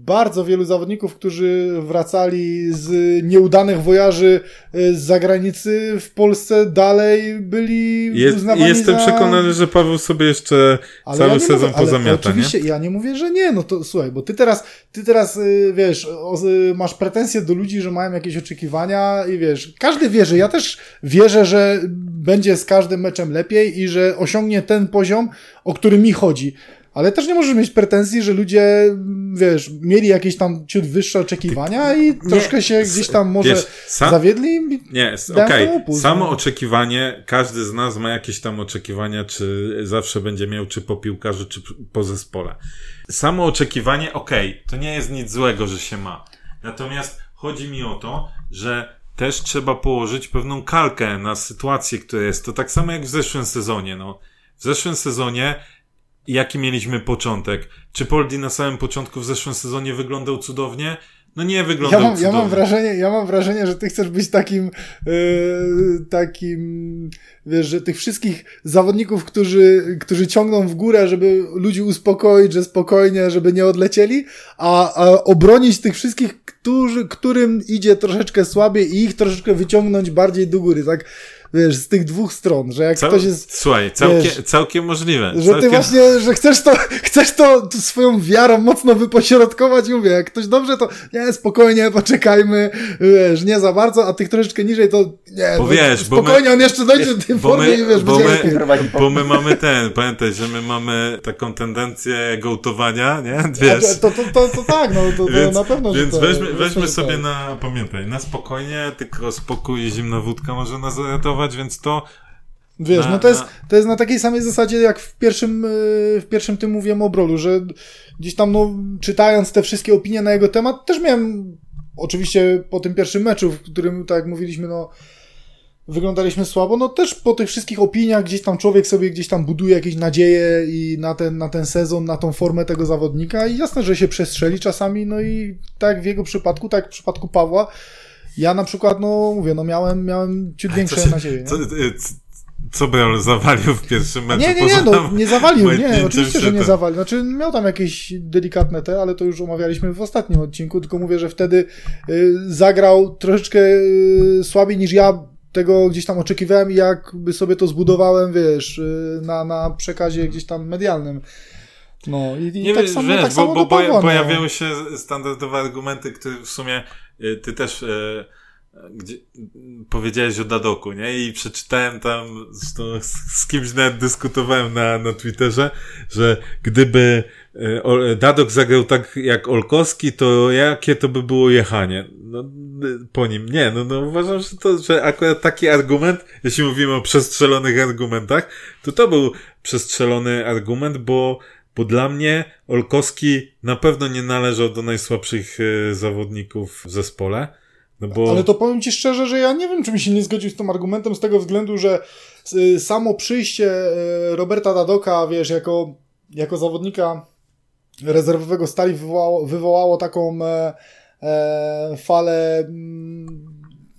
bardzo wielu zawodników, którzy wracali z nieudanych wojaży e, z zagranicy w Polsce dalej byli Jest, uznawani Jestem za... przekonany, że Paweł sobie jeszcze ale cały ja sezon mówię, pozamiata, Oczywiście, nie? ja nie mówię, że nie, no to słuchaj, bo ty teraz, ty teraz, e, wiesz, masz pretensje do ludzi, że mają jakieś oczekiwania i wiesz, każdy wierzy, ja też wierzę, że będzie z każdym meczem lepiej i że osiągnie ten poziom, o który mi chodzi. Ale też nie możesz mieć pretensji, że ludzie, wiesz, mieli jakieś tam ciut wyższe oczekiwania i troszkę się gdzieś tam może Wiesz, sam- zawiedli. Nie, okej. upust, Samo no. oczekiwanie, każdy z nas ma jakieś tam oczekiwania, czy zawsze będzie miał, czy po piłkarzu, czy po zespole. Samo oczekiwanie, okej, to nie jest nic złego, że się ma. Natomiast chodzi mi o to, że też trzeba położyć pewną kalkę na sytuację, która jest. To tak samo jak w zeszłym sezonie, no. W zeszłym sezonie jaki mieliśmy początek? Czy Poldi na samym początku w zeszłym sezonie wyglądał cudownie? No nie Ja wyglądał mam, ja cudownie. mam wrażenie, ja mam wrażenie, że ty chcesz być takim, yy, takim, wiesz, że tych wszystkich zawodników, którzy, którzy ciągną w górę, żeby ludzi uspokoić, że spokojnie, żeby nie odlecieli, a, a obronić tych wszystkich, którzy, którym idzie troszeczkę słabiej i ich troszeczkę wyciągnąć bardziej do góry, tak, wiesz, z tych dwóch stron, że jak Cał... ktoś jest, Słuchaj, całkiem, wiesz, całkiem możliwe. że całkiem... ty właśnie, że chcesz to, [laughs] chcesz to swoją wiarą mocno wypośrodkować mówię, jak ktoś dobrze, to nie, spokojnie, poczekajmy, wiesz, nie za bardzo, a tych troszeczkę niżej, to nie, Bo no, wiesz, bo spokojnie, my- on jeszcze dojdzie do tej bo formy my- i wiesz, bo my- Bo my mamy ten, pamiętaj, że my mamy taką tendencję gołtowania, nie? A Wiesz. to, to, to, to tak, no to, Więc, na pewno, więc to, weźmy, weźmy sobie tak. na, pamiętaj, na spokojnie, tylko spokój i zimna wódka może nas ratować, więc to Wiesz, no to jest, na- to jest na takiej samej zasadzie, jak w pierwszym, yy, w pierwszym tym mówiłem o Brolu, że gdzieś tam, no, czytając te wszystkie opinie na jego temat, też miałem, oczywiście po tym pierwszym meczu, w którym, tak jak mówiliśmy, no, wyglądaliśmy słabo, no też po tych wszystkich opiniach gdzieś tam człowiek sobie gdzieś tam buduje jakieś nadzieje i na ten, na ten sezon, na tą formę tego zawodnika i jasne, że się przestrzeli czasami, no i tak w jego przypadku, tak w przypadku Pawła, ja na przykład, no mówię, no miałem, miałem ciut większe się- nadzieje. co, y, co Brol zawalił w pierwszym meczu? Nie, nie, nie, no, nie zawalił, nie, oczywiście, że nie zawalił. Znaczy, miał tam jakieś delikatne te, ale to już omawialiśmy w ostatnim odcinku, tylko mówię, że wtedy y, zagrał troszeczkę y, słabiej niż ja tego gdzieś tam oczekiwałem i jakby sobie to zbudowałem, wiesz, y, na, na przekazie gdzieś tam medialnym. No i, i Nie tak wiesz, samo, tak samo bo, do bo poja- no. pojawiały się standardowe argumenty, które w sumie ty też y, gdzie, powiedziałeś o Dadoku, nie? I przeczytałem tam, z, to, z, z kimś nawet dyskutowałem na, na Twitterze, że gdyby y, Ol- Dadok zagrał tak jak Olkowski, to jakie to by było jechanie? No, y, po nim. Nie, no, no uważam, że to, że akurat taki argument, jeśli mówimy o przestrzelonych argumentach, to to był przestrzelony argument, bo bo dla mnie Olkowski na pewno nie należał do najsłabszych e, zawodników w zespole. No bo Ale to powiem ci szczerze, że ja nie wiem, czy mi się nie zgodził z tym argumentem z tego względu, że y, samo przyjście y, Roberta Dadoka, wiesz, jako, jako zawodnika rezerwowego Stali wywołało, wywołało taką e, e, falę mm,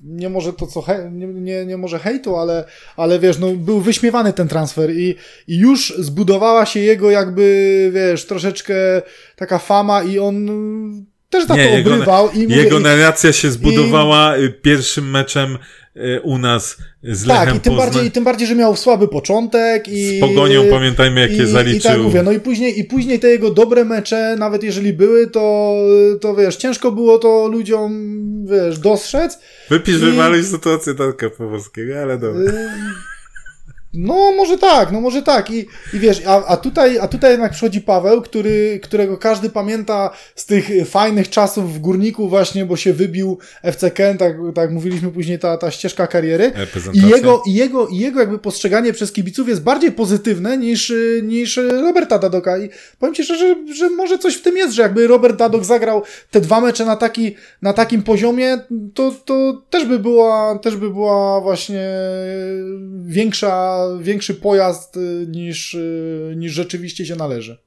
nie może to co he, nie, nie, nie może hejtu, ale, ale wiesz, no był wyśmiewany ten transfer i, i już zbudowała się jego jakby, wiesz, troszeczkę taka fama i on też za Nie, to jego- obrywał i mówię, jego i- narracja się zbudowała y, pierwszym meczem u nas z Tak, Lechem i tym, Poznań. bardziej, i tym bardziej, że miał słaby początek i... Z Pogonią pamiętajmy, jakie i, zaliczył. I tak mówię, no i później, i później te jego dobre mecze, nawet jeżeli były, to, to wiesz, ciężko było to ludziom, wiesz, dostrzec. Wypisz, i- wywalić sytuację Darka Powolskiego, ale dobra. Y, No, może tak, no może tak. I, i wiesz, a, a, tutaj, a tutaj jednak przychodzi Paweł, który, którego każdy pamięta z tych fajnych czasów w górniku właśnie, bo się wybił FC Kent, tak, tak mówiliśmy później, ta, ta ścieżka kariery. I jego, i, jego, I jego jakby postrzeganie przez kibiców jest bardziej pozytywne niż, niż Roberta Dadoka. I powiem Ci szczerze, że, że może coś w tym jest, że jakby Robert Dadok zagrał te dwa mecze na, taki, na takim poziomie, to, to też by była, też by była właśnie większa, większy pojazd y, niż, y, niż rzeczywiście się należy.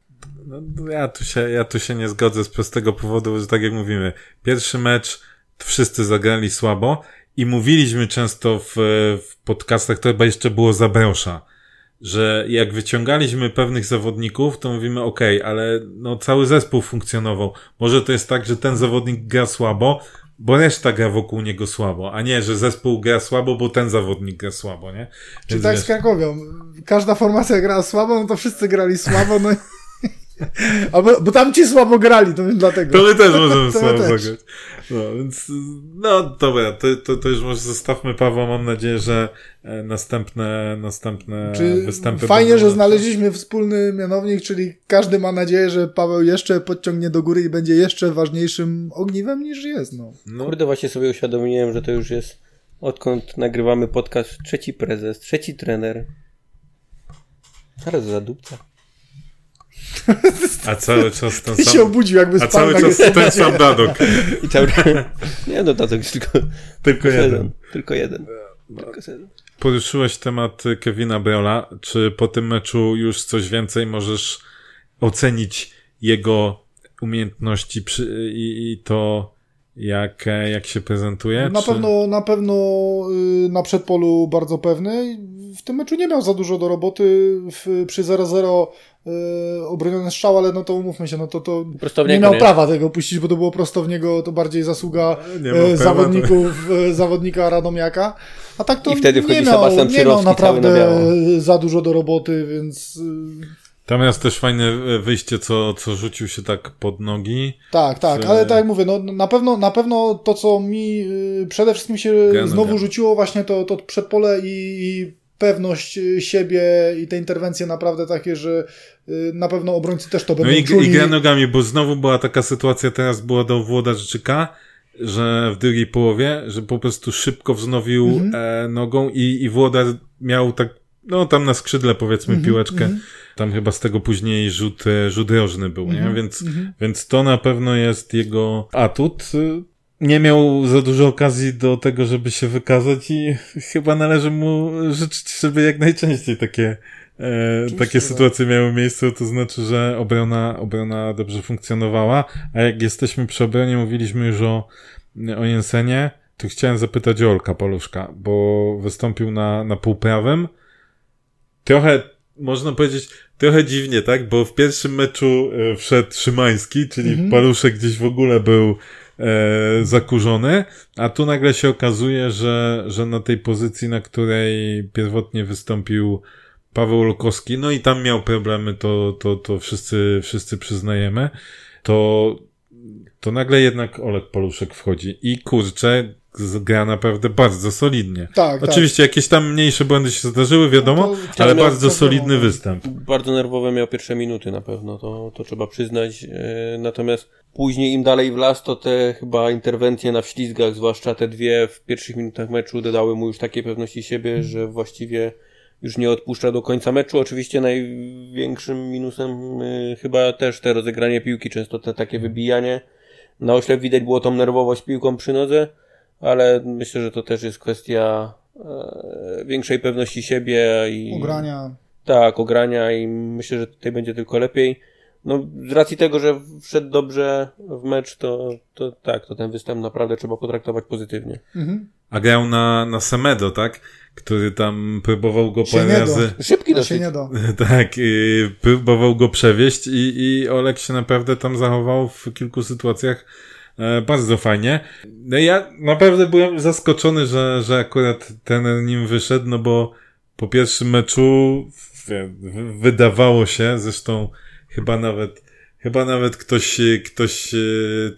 No, ja, tu się, ja tu się nie zgodzę z prostego powodu, że tak jak mówimy, pierwszy mecz wszyscy zagrali słabo i mówiliśmy często w, w podcastach, to chyba jeszcze było Zabrosza, że jak wyciągaliśmy pewnych zawodników, to mówimy ok, ale no, cały zespół funkcjonował. Może to jest tak, że ten zawodnik gra słabo, bo reszta gra wokół niego słabo, a nie, że zespół gra słabo, bo ten zawodnik gra słabo, nie? Czy tak wiesz, z Krakowią? Każda formacja grała słabo, no to wszyscy grali słabo, no i A bo, bo tam ci słabo grali, to dlatego. To my też możemy [laughs] To słabo też. zagrać. No, więc, no dobra, to, to, to już może zostawmy Pawła. Mam nadzieję, że e, następne, następne Czy występy. fajnie, będą że znaleźliśmy wspólny mianownik, czyli każdy ma nadzieję, że Paweł jeszcze podciągnie do góry i będzie jeszcze ważniejszym ogniwem niż jest. No. No, Kurde, właśnie sobie uświadomiłem, że to już jest odkąd nagrywamy podcast trzeci prezes, trzeci trener. Ale za dupca. A cały czas ten I się sam. obudził jakby A cały tak czas jest. ten sam dadok. I cały [laughs] Nie no, to już tylko, Tylko jeden. jeden. Tylko jeden. Tylko jeden. Poruszyłeś temat Kevina Breola. Czy po tym meczu już coś więcej możesz ocenić jego umiejętności przy, i, i to, jak, e, jak się prezentuje? Na czy... pewno, na pewno y, na przedpolu bardzo pewny. W tym meczu nie miał za dużo do roboty w, przy 0-0 y, obroniony strzał, ale no to umówmy się, no to, to nie miał nie? prawa tego puścić, bo to było prosto w niego, to bardziej zasługa e, zawodników, e, zawodnika Radomiaka. A tak to I wtedy nie miał, nie miał na naprawdę biało. za dużo do roboty, więc y, Tam jest też fajne e, wyjście, co, co rzucił się tak pod nogi. Tak, tak, ale tak jak mówię, no, na, pewno, na pewno to, co mi y, przede wszystkim się znowu rzuciło, właśnie to, to przedpole i, i pewność y, siebie i te interwencje naprawdę takie, że y, na pewno obrońcy też to No będą i, czuli. i gra nogami, bo znowu była taka sytuacja, teraz była do Włodarczyka, że w drugiej połowie, że po prostu szybko wznowił Mhm. e, nogą i, i Włodar miał tak, no tam na skrzydle powiedzmy Mhm, piłeczkę, mhm. tam chyba z tego później rzut, e, rzut rożny był, nie? Mhm, Więc, mhm. więc to na pewno jest jego atut. Y, Nie miał za dużo okazji do tego, żeby się wykazać i [laughs] chyba należy mu życzyć, żeby jak najczęściej takie, e, takie tak. sytuacje miały miejsce, to znaczy, że obrona, obrona dobrze funkcjonowała, a jak jesteśmy przy obronie, mówiliśmy już o, o Jensenie, to chciałem zapytać o Olka Poluszka, bo wystąpił na, na półprawym. Trochę, można powiedzieć, trochę dziwnie, tak? Bo w pierwszym meczu e, wszedł Szymański, czyli Mhm. Paluszek gdzieś w ogóle był e, zakurzony, a tu nagle się okazuje, że, że na tej pozycji, na której pierwotnie wystąpił Paweł Lukowski, no i tam miał problemy, to, to, to wszyscy, wszyscy przyznajemy, to, to nagle jednak Olek Paluszek wchodzi i kurczę, gra naprawdę bardzo solidnie. Tak, Oczywiście jakieś tam mniejsze błędy się zdarzyły, wiadomo, No to ale bardzo solidny występ. Bardzo nerwowe miał pierwsze minuty na pewno, to, to trzeba przyznać. E, Natomiast później im dalej w las, to te chyba interwencje na wślizgach, zwłaszcza te dwie w pierwszych minutach meczu, dodały mu już takiej pewności siebie, że właściwie już nie odpuszcza do końca meczu. Oczywiście największym minusem e, chyba też te rozegranie piłki, często te takie wybijanie. Na oślep widać było tą nerwowość piłką przy nodze, ale myślę, że to też jest kwestia e, większej pewności siebie i Ugrania. tak, ogrania i myślę, że tutaj będzie tylko lepiej. No, z racji tego, że wszedł dobrze w mecz, to, to tak, to ten występ naprawdę trzeba potraktować pozytywnie. Mhm. A grał na, na Semedo, tak? Który tam próbował go parę razy... Szybki dosyć. nie da. [laughs] Tak, i próbował go przewieźć i, i Olek się naprawdę tam zachował w kilku sytuacjach bardzo fajnie. No ja naprawdę byłem zaskoczony, że, że akurat ten nim wyszedł, no bo po pierwszym meczu wydawało się, zresztą chyba nawet Chyba nawet ktoś, ktoś e,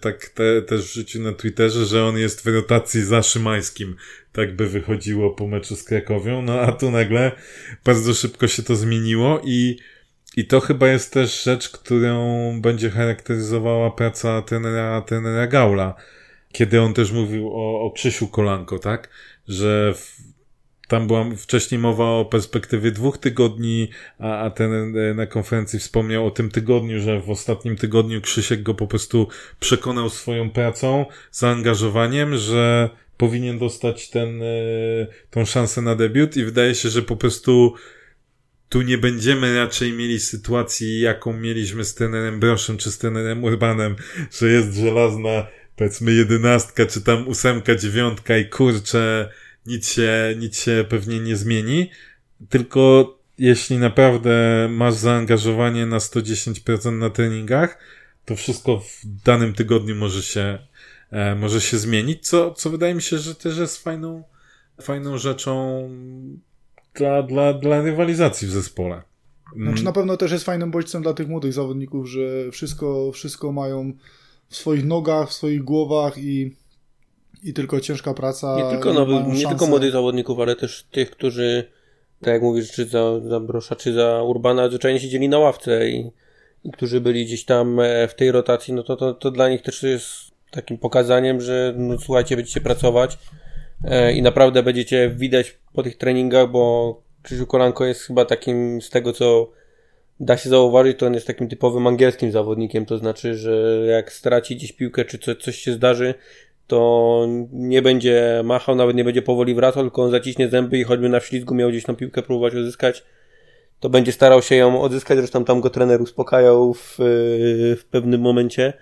tak te, też wrzucił na Twitterze, że on jest w rotacji za Szymańskim. Tak by wychodziło po meczu z Krakowią. No a tu nagle bardzo szybko się to zmieniło i, i to chyba jest też rzecz, którą będzie charakteryzowała praca trenera, trenera Gaula. Kiedy on też mówił o, o Krzysiu Kolanko, tak? Że w, tam była wcześniej mowa o perspektywie dwóch tygodni, a, a ten e, na konferencji wspomniał o tym tygodniu, że w ostatnim tygodniu Krzysiek go po prostu przekonał swoją pracą, zaangażowaniem, że powinien dostać ten, e, tą szansę na debiut i wydaje się, że po prostu tu nie będziemy raczej mieli sytuacji, jaką mieliśmy z trenerem Broszem czy z trenerem Urbanem, że jest żelazna, powiedzmy, jedenastka, czy tam ósemka, dziewiątka i kurczę, nic się, nic się pewnie nie zmieni. Tylko jeśli naprawdę masz zaangażowanie na 110% na treningach, to wszystko w danym tygodniu może się, e, może się zmienić, co, co wydaje mi się, że też jest fajną, fajną rzeczą dla, dla, dla rywalizacji w zespole. Znaczy na pewno też jest fajnym bodźcem dla tych młodych zawodników, że wszystko, wszystko mają w swoich nogach, w swoich głowach i, i tylko ciężka praca. Nie tylko, no, nie tylko młodych zawodników, ale też tych, którzy, tak jak mówisz, czy za, za Brosza, czy za Urbana, zwyczajnie siedzieli na ławce i, i którzy byli gdzieś tam e, w tej rotacji, no to, to, to dla nich też jest takim pokazaniem, że no, słuchajcie, będziecie pracować i naprawdę będziecie widać po tych treningach, bo Krzysiu Kolanko jest chyba takim, z tego co da się zauważyć, to on jest takim typowym angielskim zawodnikiem, to znaczy, że jak straci gdzieś piłkę, czy co, coś się zdarzy, to nie będzie machał, nawet nie będzie powoli wracał, tylko on zaciśnie zęby i choćby na ślizgu miał gdzieś tą piłkę próbować odzyskać, to będzie starał się ją odzyskać, zresztą tam go trener uspokajał w, w pewnym momencie,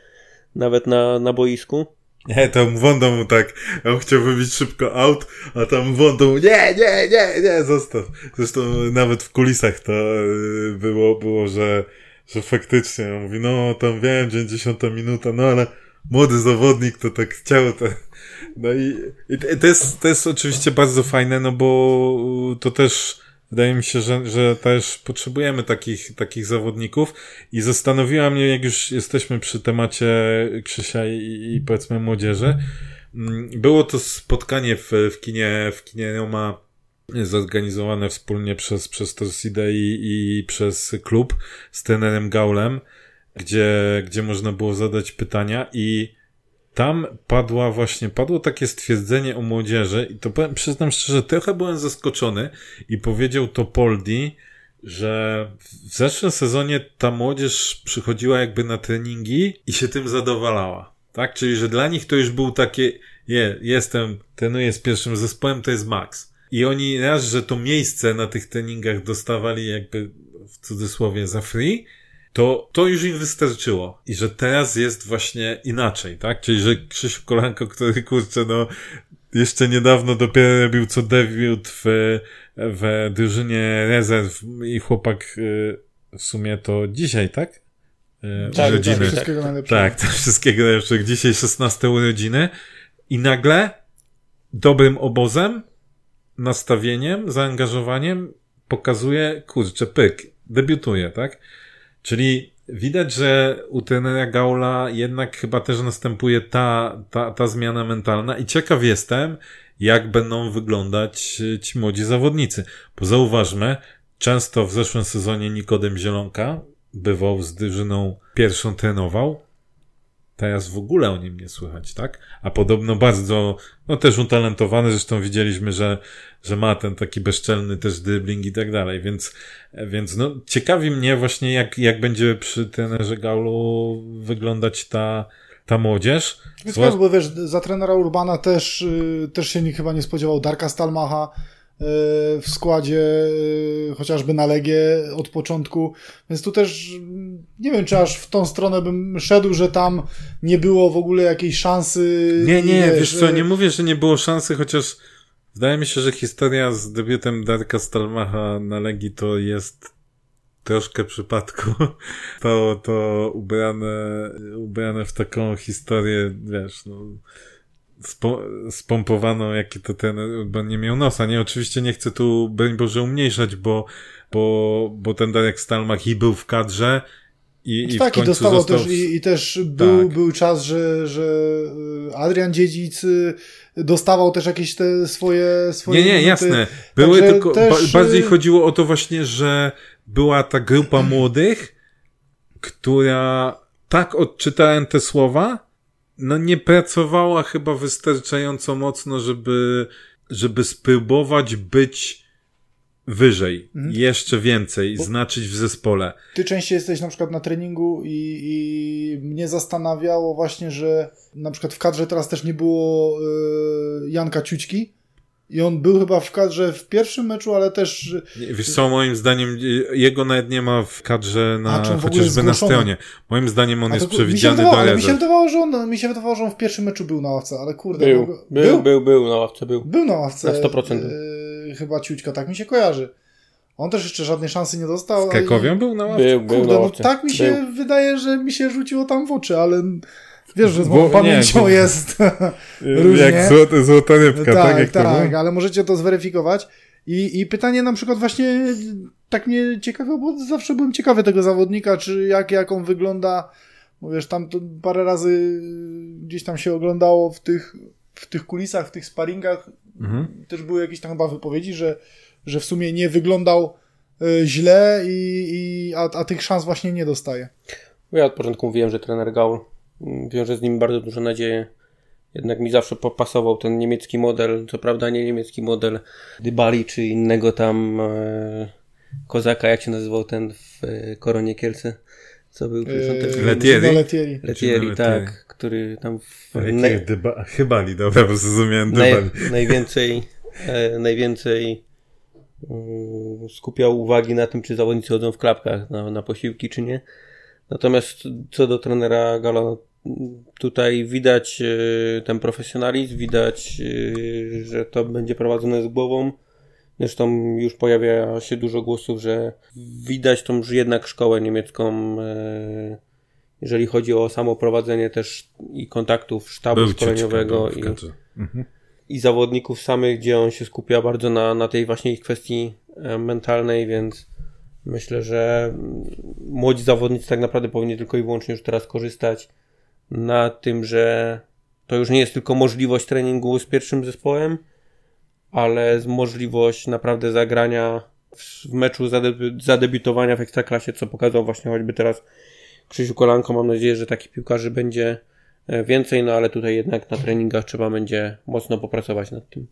nawet na, na boisku. Nie, tam Wonda mu tak, on chciał wybić szybko out, a tam mu, nie, nie, nie, nie, zostaw. Zresztą nawet w kulisach to y, było, było, że, że faktycznie, on mówi, no tam wiem, 90 minuta, no ale młody zawodnik to tak chciał, to, no i, i to jest, to jest oczywiście bardzo fajne, no bo to też, Wydaje mi się, że, że też potrzebujemy takich, takich zawodników i zastanowiła mnie, jak już jesteśmy przy temacie Krzysia i, i powiedzmy młodzieży. Mm, było to spotkanie w, w kinie, w kinie Roma zorganizowane wspólnie przez, przez Torsidę i, i przez klub z trenerem Gaulem, gdzie, gdzie można było zadać pytania i tam padła właśnie, padło takie stwierdzenie o młodzieży i to powiem, przyznam szczerze, trochę byłem zaskoczony i powiedział to Poldi, że w zeszłym sezonie ta młodzież przychodziła jakby na treningi i się tym zadowalała. Tak? Czyli, że dla nich to już był takie, je, jestem, trenuję z pierwszym zespołem, to jest max. I oni raz, że to miejsce na tych treningach dostawali jakby w cudzysłowie za free, to, to już im wystarczyło. I że teraz jest właśnie inaczej, tak? Czyli, że Krzysiu Kolanko, który kurczę, no, jeszcze niedawno dopiero robił co debiut w, w drużynie rezerw i chłopak y, w sumie to dzisiaj, tak? Y, tak, urodziny. Tak, wszystkiego najlepszego. Tak, to wszystkiego najlepszego. Dzisiaj 16 urodziny i nagle dobrym obozem, nastawieniem, zaangażowaniem pokazuje, kurczę, pyk, debiutuje, tak? Czyli widać, że u trenera Gaula jednak chyba też następuje ta, ta, ta zmiana mentalna i ciekaw jestem, jak będą wyglądać ci młodzi zawodnicy. Bo zauważmy, często w zeszłym sezonie Nikodem Zielonka bywał z drużyną pierwszą trenował, teraz w ogóle o nim nie słychać, tak? A podobno bardzo, no też utalentowany, zresztą widzieliśmy, że, że ma ten taki bezczelny też dribbling i tak dalej, więc, więc no ciekawi mnie właśnie jak, jak będzie przy trenerze Gaulu wyglądać ta, ta młodzież. Więc Zła... bo wiesz, za trenera Urbana też, y, też się nikt chyba nie spodziewał Darka Stalmacha, w składzie y, chociażby na Legię od początku, więc tu też nie wiem, czy aż w tą stronę bym szedł, że tam nie było w ogóle jakiejś szansy. Nie, nie, wiesz, wiesz co, nie mówię, że nie było szansy, chociaż wydaje mi się, że historia z debiutem Darka Stalmacha na Legii to jest troszkę przypadku. [laughs] To, to ubrane, ubrane w taką historię, wiesz, no, spo, spompowano, jaki to ten, bo nie miał nosa. Nie, oczywiście nie chcę tu, broń Boże, umniejszać, bo, bo, bo ten Darek Stalmach i był w kadrze, i, i tak, i dostawał został... też, i, i też był, tak. był czas, że, że y, Adrian Dziedzic y, dostawał też jakieś te swoje, swoje Nie, nie, jasne. Były Także tylko, też... ba bardziej chodziło o to właśnie, że była ta grupa młodych, która tak odczytałem te słowa, no nie pracowała chyba wystarczająco mocno, żeby, żeby spróbować być wyżej, mhm. jeszcze więcej, Bo znaczyć w zespole. Ty częściej jesteś na przykład na treningu i, i mnie zastanawiało właśnie, że na przykład w kadrze teraz też nie było y, Janka Ciućki, i on był chyba w kadrze w pierwszym meczu, ale też. Wiesz co, moim zdaniem jego nawet nie ma w kadrze na, A, chociażby na stronie. Moim zdaniem on jest przewidziany wydawało, do Mi się, wydawało, że on, mi się wydawało, że on w pierwszym meczu był na ławce, ale kurde. Był, no, był, był, był, był na ławce, był. Był na ławce. Na 100%. Yy, chyba Ciućka, tak mi się kojarzy. On też jeszcze żadnej szansy nie dostał. Z Krakowią i... był na ławce? Był, był Kurde, na no ławce. No, tak mi się był. wydaje, że mi się rzuciło tam w oczy, ale Wiesz, że z moją pamięcią nie, jest [laughs] [laughs] różnie. Jak złoty, złota rybka, tak? Tak, tak ale możecie to zweryfikować. I, I pytanie na przykład właśnie, tak mnie ciekawiło, bo zawsze byłem ciekawy tego zawodnika, czy jak, jak on wygląda. Bo wiesz, tam to parę razy gdzieś tam się oglądało w tych, w tych kulisach, w tych sparingach. Mhm. Też były jakieś tam chyba wypowiedzi, że, że w sumie nie wyglądał y, źle, i, i, a, a tych szans właśnie nie dostaje. Ja od początku mówiłem, że trener Gaul wiąże z nim bardzo duże nadzieje. Jednak mi zawsze pasował ten niemiecki model, co prawda nie niemiecki model Dybali czy innego tam e, kozaka, jak się nazywał ten w e, Koronie Kielce, co był eee, Letieri. Letieri. Letieri, tak, który tam w... Ne... Dyba... [laughs] Chybali, dobra, bo zrozumiałem Naj... Najwięcej, e, najwięcej um, skupiał uwagi na tym, czy zawodnicy chodzą w klapkach na, na posiłki, czy nie. Natomiast co do trenera Galo, tutaj widać e, ten profesjonalizm, widać, e, że to będzie prowadzone z głową. Zresztą już pojawia się dużo głosów, że widać tą już jednak szkołę niemiecką, e, jeżeli chodzi o samo prowadzenie też i kontaktów sztabu Był szkoleniowego i, mhm. i zawodników samych, gdzie on się skupia bardzo na, na tej właśnie ich kwestii mentalnej, więc myślę, że młodzi zawodnicy tak naprawdę powinni tylko i wyłącznie już teraz korzystać na tym, że to już nie jest tylko możliwość treningu z pierwszym zespołem, ale możliwość naprawdę zagrania w meczu, zadebiutowania w Ekstraklasie, co pokazał właśnie choćby teraz Krzysiu Kolanko. Mam nadzieję, że takich piłkarzy będzie e, więcej, no ale tutaj jednak na treningach trzeba będzie mocno popracować nad tym.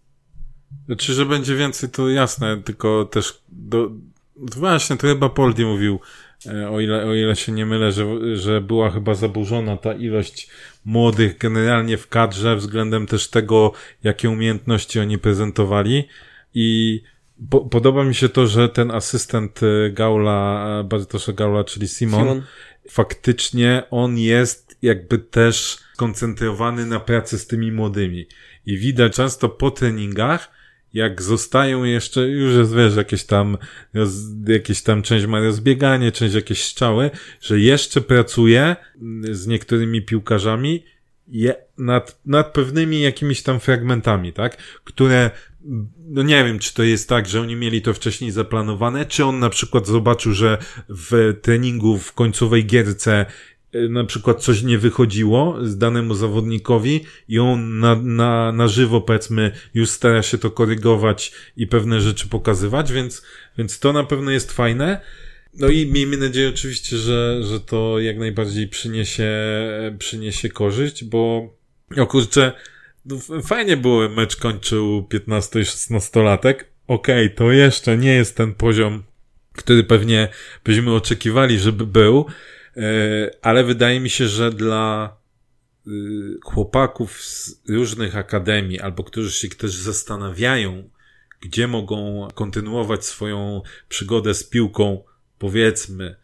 Czy że będzie więcej, to jasne, tylko też do, właśnie to chyba Poldi mówił, o ile, o ile się nie mylę, że, że była chyba zaburzona ta ilość młodych generalnie w kadrze względem też tego, jakie umiejętności oni prezentowali. I po, podoba mi się to, że ten asystent e, Gaula, e, Bartosza Gaula, czyli Simon, Simon, faktycznie on jest jakby też skoncentrowany na pracy z tymi młodymi. I widać często po treningach, jak zostają jeszcze, już jest, wiesz, jakieś tam, jakieś tam część ma rozbieganie, część jakieś strzały, że jeszcze pracuje z niektórymi piłkarzami je, nad, nad pewnymi jakimiś tam fragmentami, tak? Które, no nie wiem, czy to jest tak, że oni mieli to wcześniej zaplanowane, czy on na przykład zobaczył, że w treningu w końcowej gierce na przykład coś nie wychodziło z danemu zawodnikowi i on na, na, na żywo powiedzmy już stara się to korygować i pewne rzeczy pokazywać, więc, więc to na pewno jest fajne. No i miejmy nadzieję oczywiście, że, że to jak najbardziej przyniesie, przyniesie korzyść, bo o kurczę, no fajnie było, mecz kończył 15 16 latek. Okej, okay, to jeszcze nie jest ten poziom, który pewnie byśmy oczekiwali, żeby był, ale wydaje mi się, że dla y, chłopaków z różnych akademii, albo którzy się też zastanawiają, gdzie mogą kontynuować swoją przygodę z piłką, powiedzmy,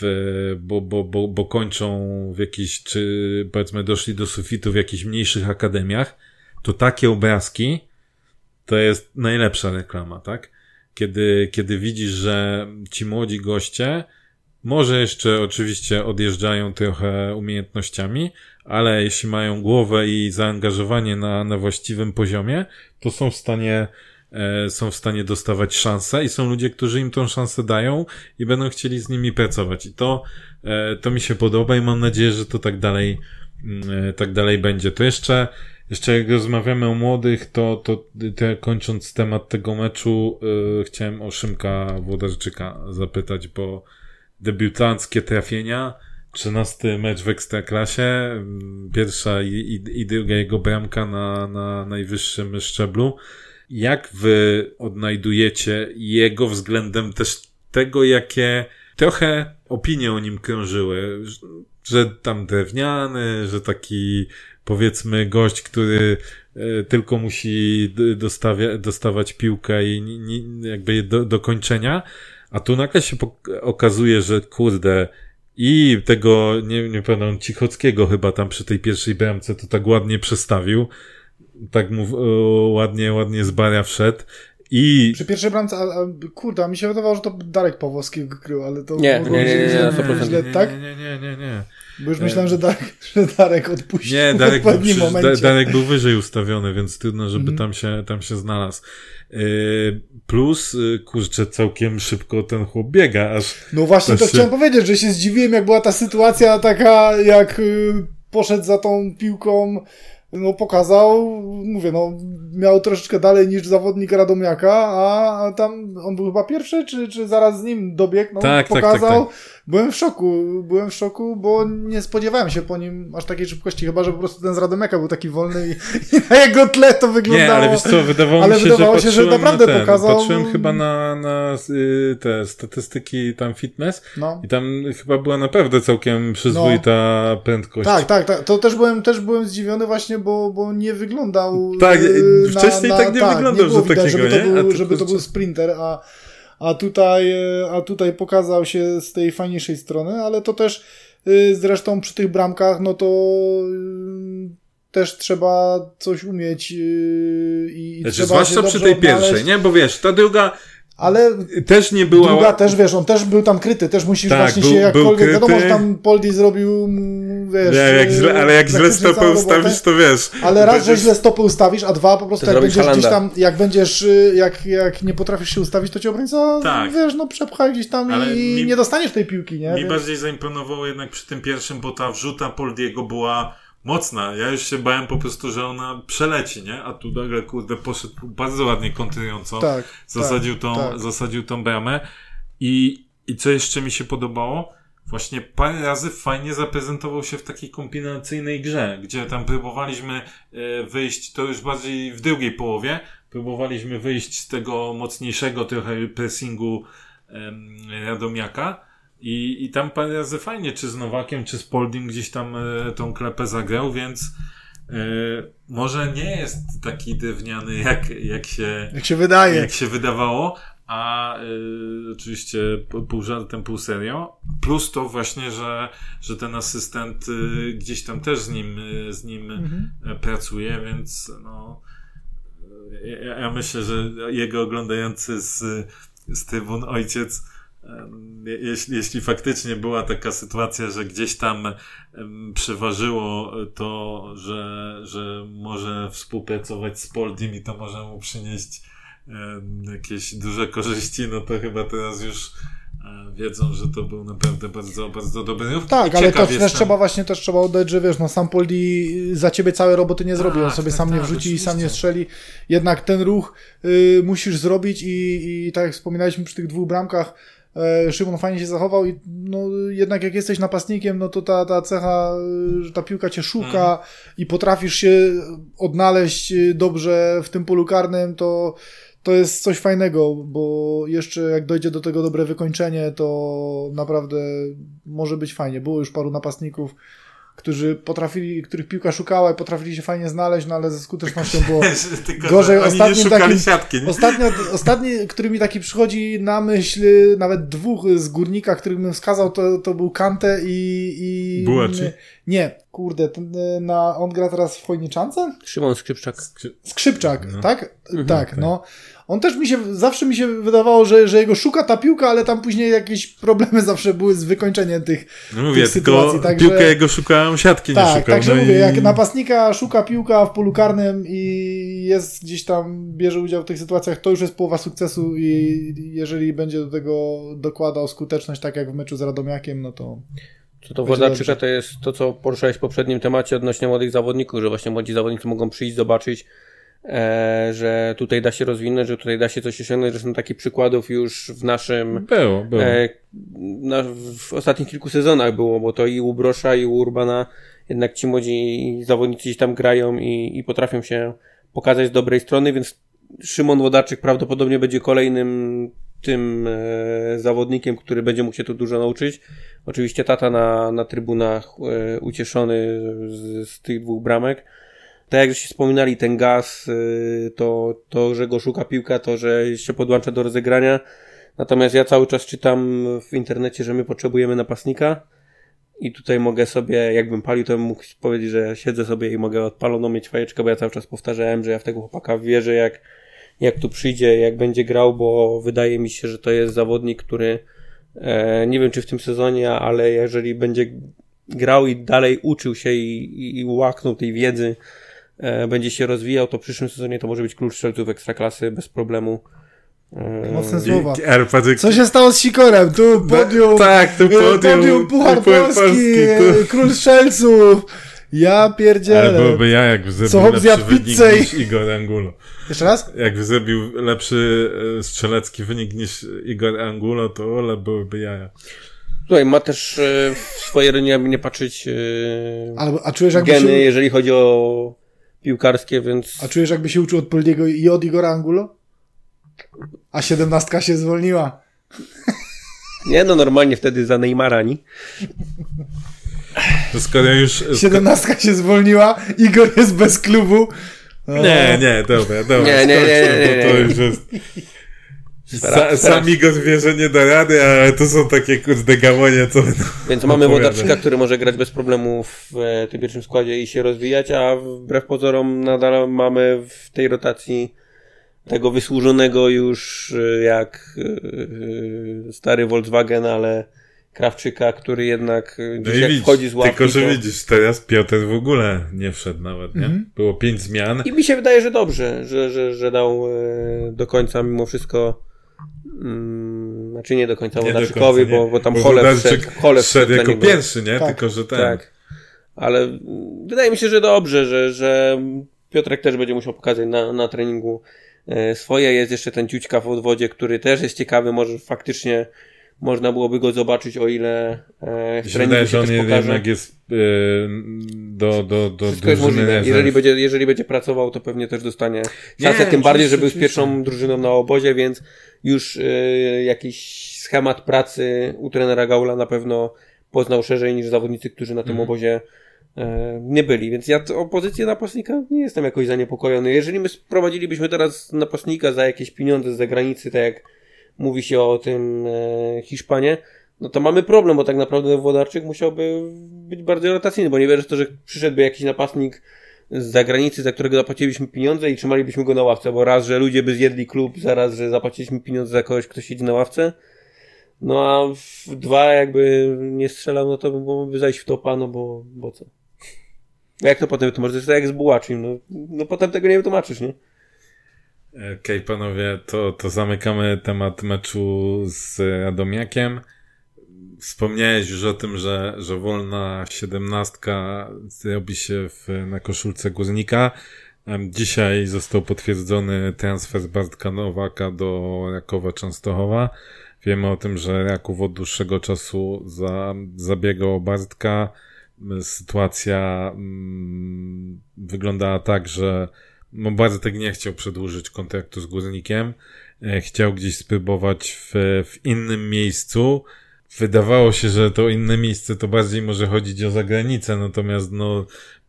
w, bo, bo, bo, bo kończą w jakichś, czy powiedzmy doszli do sufitu w jakichś mniejszych akademiach, to takie obrazki to jest najlepsza reklama, tak? Kiedy, kiedy widzisz, że ci młodzi goście może jeszcze oczywiście odjeżdżają trochę umiejętnościami, ale jeśli mają głowę i zaangażowanie na, na właściwym poziomie, to są w stanie e, są w stanie dostawać szanse i są ludzie, którzy im tą szansę dają i będą chcieli z nimi pracować. I to, e, to mi się podoba i mam nadzieję, że to tak dalej, mm, e, tak dalej będzie. To jeszcze, jeszcze jak rozmawiamy o młodych, to, to, to kończąc temat tego meczu, chciałem o Szymka Włodarczyka zapytać, bo debiutanckie trafienia. 13 mecz w Ekstraklasie, pierwsza i, i, i druga jego bramka na, na najwyższym szczeblu. Jak wy odnajdujecie jego względem też tego, jakie trochę opinie o nim krążyły, że tam drewniany, że taki powiedzmy gość, który e, tylko musi dostawia, dostawać piłkę i jakby do, do kończenia, a tu nagle się okazuje, że kurde, i tego, nie, nie pamiętam, Cichockiego chyba tam przy tej pierwszej bramce to tak ładnie przestawił. Tak mu ładnie, ładnie z baria wszedł. I Przy pierwszej bramce, a, a, kurde, a mi się wydawało, że to Darek Pawłowski go krył, ale to Nie, nie, być nie, nie, źle, na 100%. źle, tak? Nie, nie, nie, nie, nie. Bo już myślałem, że Darek, [laughs] że Darek odpuścił Nie, w Darek był, odpowiednim przecież, momencie. Da- Darek był wyżej ustawiony, więc trudno, żeby Mhm. tam, się, tam się znalazł. Yy, plus, yy, kurczę, całkiem szybko ten chłop biega, aż No właśnie To się- chciałem powiedzieć, że się zdziwiłem, jak była ta sytuacja taka, jak y, poszedł za tą piłką, no pokazał, mówię, no miał troszeczkę dalej niż zawodnik Radomiaka, a, tam on był chyba pierwszy, czy, czy zaraz z nim dobiegł, no Tak, tak, pokazał. tak, Byłem w szoku, byłem w szoku, bo nie spodziewałem się po nim aż takiej szybkości, chyba, że po prostu ten z Radomiaka był taki wolny i, [laughs] i na jego tle to wyglądało. Nie, ale wiesz co, wydawało Ale mi się, wydawało że się, że naprawdę na ten, pokazał- Patrzyłem chyba na, na y, te statystyki tam fitness No. i tam chyba była naprawdę całkiem przyzwoita prędkość. Tak, tak, tak. To też byłem, też byłem zdziwiony właśnie, bo, bo nie wyglądał. Tak, e, wcześniej tak nie wyglądał, było że widać, takiego, żeby to nie? Był, żeby to był sprinter, a, a, tutaj, e, a tutaj pokazał się z tej fajniejszej strony, ale to też e, zresztą przy tych bramkach, no to e, też trzeba coś umieć i, i Znaczy, trzeba zwłaszcza przy tej pierwszej, odnaleźć. nie? Bo wiesz, ta druga Ale też nie była... druga też, wiesz, on też był tam kryty, też musisz Tak, właśnie był- się był jakkolwiek, kryty. wiadomo, że tam Poldi zrobił, mm, wiesz... Nie, jak źle, ale jak źle stopę ustawisz, to wiesz. Ale raz, że źle stopy ustawisz, a dwa, po prostu jak będziesz gdzieś tam, jak będziesz, y, jak, jak nie potrafisz się ustawić, to cię obrońca, Tak. wiesz, no przepcha gdzieś tam Ale i mi- nie dostaniesz tej piłki, nie? Mi Więc- bardziej zaimponowało jednak przy tym pierwszym, bo ta wrzuta Poldiego była mocna. Ja już się bałem po prostu, że ona przeleci, nie? A tu nagle, kurde, poszedł bardzo ładnie kontrująco. Tak, zasadził, tak, tą, tak. zasadził tą bramę. I, I co jeszcze mi się podobało? Właśnie parę razy fajnie zaprezentował się w takiej kombinacyjnej grze, gdzie tam próbowaliśmy e, wyjść, to już bardziej w drugiej połowie, próbowaliśmy wyjść z tego mocniejszego trochę pressingu Radomiaka i, i tam parę razy fajnie, czy z Nowakiem, czy z Poldim gdzieś tam e, tą klepę zagrał, więc e, może nie jest taki drewniany, jak, jak się Jak się wydaje. jak się wydawało, a y, oczywiście pół żartem, pół serio. Plus to właśnie, że, że ten asystent y, gdzieś tam też z nim, y, z nim Mhm. pracuje, więc no, ja, ja myślę, że jego oglądający z, z trybun ojciec jeśli, jeśli faktycznie była taka sytuacja, że gdzieś tam przeważyło to, że, że może współpracować z Poldim i to może mu przynieść jakieś duże korzyści, no to chyba teraz już e, wiedzą, że to był naprawdę bardzo, bardzo dobry ruch. Tak, ale to też trzeba właśnie też trzeba oddać, że wiesz, no sam Poldi za ciebie całe roboty nie zrobi, on Tak, sobie tak, sam nie tak, wrzuci i sam nie oczywiście. strzeli. Jednak ten ruch y, musisz zrobić i, i tak jak wspominaliśmy przy tych dwóch bramkach, Szymon fajnie się zachował i no, jednak jak jesteś napastnikiem, no to ta, ta cecha, że ta piłka cię szuka Mhm. i potrafisz się odnaleźć y, dobrze w tym polu karnym, to to jest coś fajnego, bo jeszcze jak dojdzie do tego dobre wykończenie, to naprawdę może być fajnie. Było już paru napastników, którzy potrafili, których piłka szukała i potrafili się fajnie znaleźć, no ale ze skutecznością było [laughs] Tylko, Gorzej ostatnim takim- siatki? Ostatnio, ostatni, który mi taki przychodzi na myśl, nawet dwóch z górnika, których bym wskazał, to, to był Kante i. i Bułaczy? Nie, kurde, ten, na, on gra teraz w Chojniczance? Szymon Skrzypczak. Skrzypczak, No. tak? Mhm. tak, no. On też mi się, zawsze mi się wydawało, że, że jego szuka ta piłka, ale tam później jakieś problemy [laughs] zawsze były z wykończeniem tych. No mówię, tych tylko sytuacji, także- piłkę jego szukałem, siatki nie Tak, szukał. także no mówię, i... jak napastnika szuka piłka w polu karnym i jest gdzieś tam, bierze udział w tych sytuacjach, to już jest połowa sukcesu i jeżeli będzie do tego dokładał skuteczność, tak jak w meczu z Radomiakiem, no to Co Włodarczyka dobrze. to jest to, co poruszałeś w poprzednim temacie odnośnie młodych zawodników, że właśnie młodzi zawodnicy mogą przyjść, zobaczyć, że tutaj da się rozwinąć, że tutaj da się coś osiągnąć. Zresztą takich przykładów już w naszym Było, było. E, na, w ostatnich kilku sezonach było, bo to i u Brosza, i u Urbana jednak ci młodzi zawodnicy gdzieś tam grają i, i potrafią się pokazać z dobrej strony, więc Szymon Wodarczyk prawdopodobnie będzie kolejnym tym e, zawodnikiem, który będzie mógł się tu dużo nauczyć. Oczywiście tata na, na trybunach e, ucieszony z, z tych dwóch bramek. Tak jak żeście wspominali, ten gaz, e, to, to, że go szuka piłka, to, że się podłącza do rozegrania, Natomiast ja cały czas czytam w internecie, że my potrzebujemy napastnika. I tutaj mogę sobie, jakbym palił, to bym mógł powiedzieć, że siedzę sobie i mogę odpaloną mieć fajeczkę, bo ja cały czas powtarzałem, że ja w tego chłopaka wierzę jak, jak tu przyjdzie, jak będzie grał, bo wydaje mi się, że to jest zawodnik, który e, nie wiem czy w tym sezonie, ale jeżeli będzie grał i dalej uczył się i, i, i łaknął tej wiedzy, e, będzie się rozwijał, to w przyszłym sezonie to może być klucz strzelców ekstraklasy bez problemu. E, Mocne słowa. Co się stało z Sikorem? Tu podium, tak, tu e, podium, podium Puchar Polski, Polski, tu- Król Strzelców. Ja Ale pierdzielę. byłoby ja, jak zrobił Co, lepszy wynik i- niż Igor Angulo. Jeszcze raz? Jak zrobił lepszy strzelecki wynik niż Igor Angulo, to ole byłyby jaja. Słuchaj, ma też w swojej jakby nie patrzeć, Ale, a czujesz jakby geny, się, jeżeli chodzi o piłkarskie, więc a czujesz jakby się uczył od Poldiego i od Igora Angulo? A siedemnastka się zwolniła. nie no, normalnie wtedy za Neymara, nie? To skoro już... Siedemnastka się zwolniła, Igor jest bez klubu. Nie, nie, dobra, dobra. Nie, nie, nie, nie, nie, To, to już jest... Sa, Teraz- sam Igor wie, że nie da rady, ale to są takie kurde gamonie, co... Więc mamy. Wodarczyka, który może grać bez problemu w e, tym pierwszym składzie i się rozwijać, a wbrew pozorom nadal mamy w tej rotacji tego wysłużonego już e, jak e, stary Volkswagen, ale Krawczyka, który jednak e, No jak wchodzi z ławki, tylko że to... widzisz, teraz Piotr w ogóle nie wszedł nawet, nie? Mhm. Było pięć zmian. I mi się wydaje, że dobrze, że, że, że dał e, do końca mimo wszystko mm, znaczy nie do końca Wodarczykowi, bo, bo tam Bo Hole Wodarczyk wszedł, jako niego. pierwszy, nie? Tak, Tylko, że ten... Tak. Ale wydaje mi się, że dobrze, że, że Piotrek też będzie musiał pokazać na, na treningu e, swoje. Jest jeszcze ten ciućka w odwodzie, który też jest ciekawy. Może faktycznie można byłoby go zobaczyć, o ile e, w treningu że się on też jest, pokaże. jednak jest yy, do, do, do Wszystko jest możliwe. Jeżeli będzie, jeżeli będzie pracował, to pewnie też dostanie szansę. Tym bardziej, że był z pierwszą drużyną na obozie, więc już e, jakiś schemat pracy u trenera Gaula na pewno poznał szerzej niż zawodnicy, którzy na tym Mhm. obozie e, nie byli. Więc ja o pozycję napastnika nie jestem jakoś zaniepokojony. Jeżeli my sprowadzilibyśmy teraz napastnika za jakieś pieniądze z zagranicy, tak jak mówi się o tym e, Hiszpanie, no to mamy problem, bo tak naprawdę Włodarczyk musiałby być bardziej rotacyjny, bo nie wierzę w to, że przyszedłby jakiś napastnik z zagranicy, za którego zapłacilibyśmy pieniądze i trzymalibyśmy go na ławce, bo raz, że ludzie by zjedli klub, zaraz, że zapłaciliśmy pieniądze za kogoś, kto siedzi na ławce, no a w dwa jakby nie strzelał, no to mogłoby zajść w topa, no bo, bo co? Jak to potem wytłumaczyć? To tak jak z Bułaczym, no, no potem tego nie wytłumaczysz, nie? Okej, panowie, to, to zamykamy temat meczu z Radomiakiem. Wspomniałeś już o tym, że, że wolna siedemnastka robi się w, na koszulce górnika. Em, Dzisiaj został potwierdzony transfer Bartka Nowaka do Rakowa Częstochowa. Wiemy o tym, że Raków od dłuższego czasu za, zabiegał Bartka. Sytuacja mm, wyglądała tak, że no Bartek nie chciał przedłużyć kontraktu z Górnikiem. E, Chciał gdzieś spróbować w, w innym miejscu. Wydawało się, że to inne miejsce to bardziej może chodzić o zagranicę, natomiast no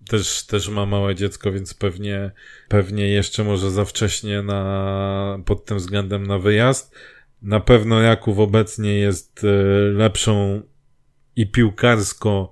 też, też ma małe dziecko, więc pewnie, pewnie jeszcze może za wcześnie na, pod tym względem na wyjazd. Na pewno Jaków obecnie jest e, lepszą i piłkarsko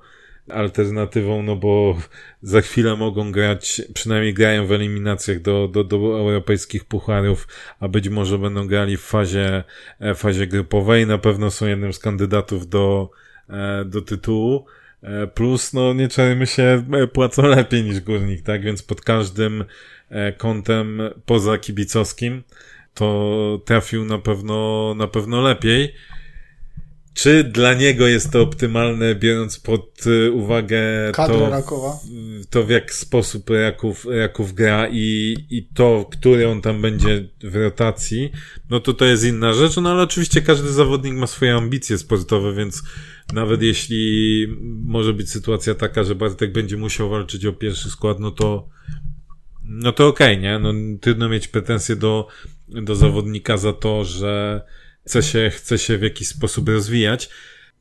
alternatywą, no bo za chwilę mogą grać, przynajmniej grają w eliminacjach do, do, do europejskich pucharów, a być może będą grali w fazie, e, fazie grupowej. Na pewno są jednym z kandydatów do, e, do tytułu. E, Plus, no nie czarujmy się, płacą lepiej niż górnik, tak? Więc pod każdym kątem poza kibicowskim to trafił na pewno, na pewno lepiej. Czy dla niego jest to optymalne, biorąc pod y, uwagę Kadrę to, Rakowa. to w jak sposób Raków, Raków gra i, i to, który on tam będzie w rotacji, no to to jest inna rzecz, no ale oczywiście każdy zawodnik ma swoje ambicje sportowe, więc nawet jeśli może być sytuacja taka, że Bartek będzie musiał walczyć o pierwszy skład, no to no to okej, nie? No trudno mieć pretensje do, do zawodnika za to, że chce się, chce się w jakiś sposób rozwijać.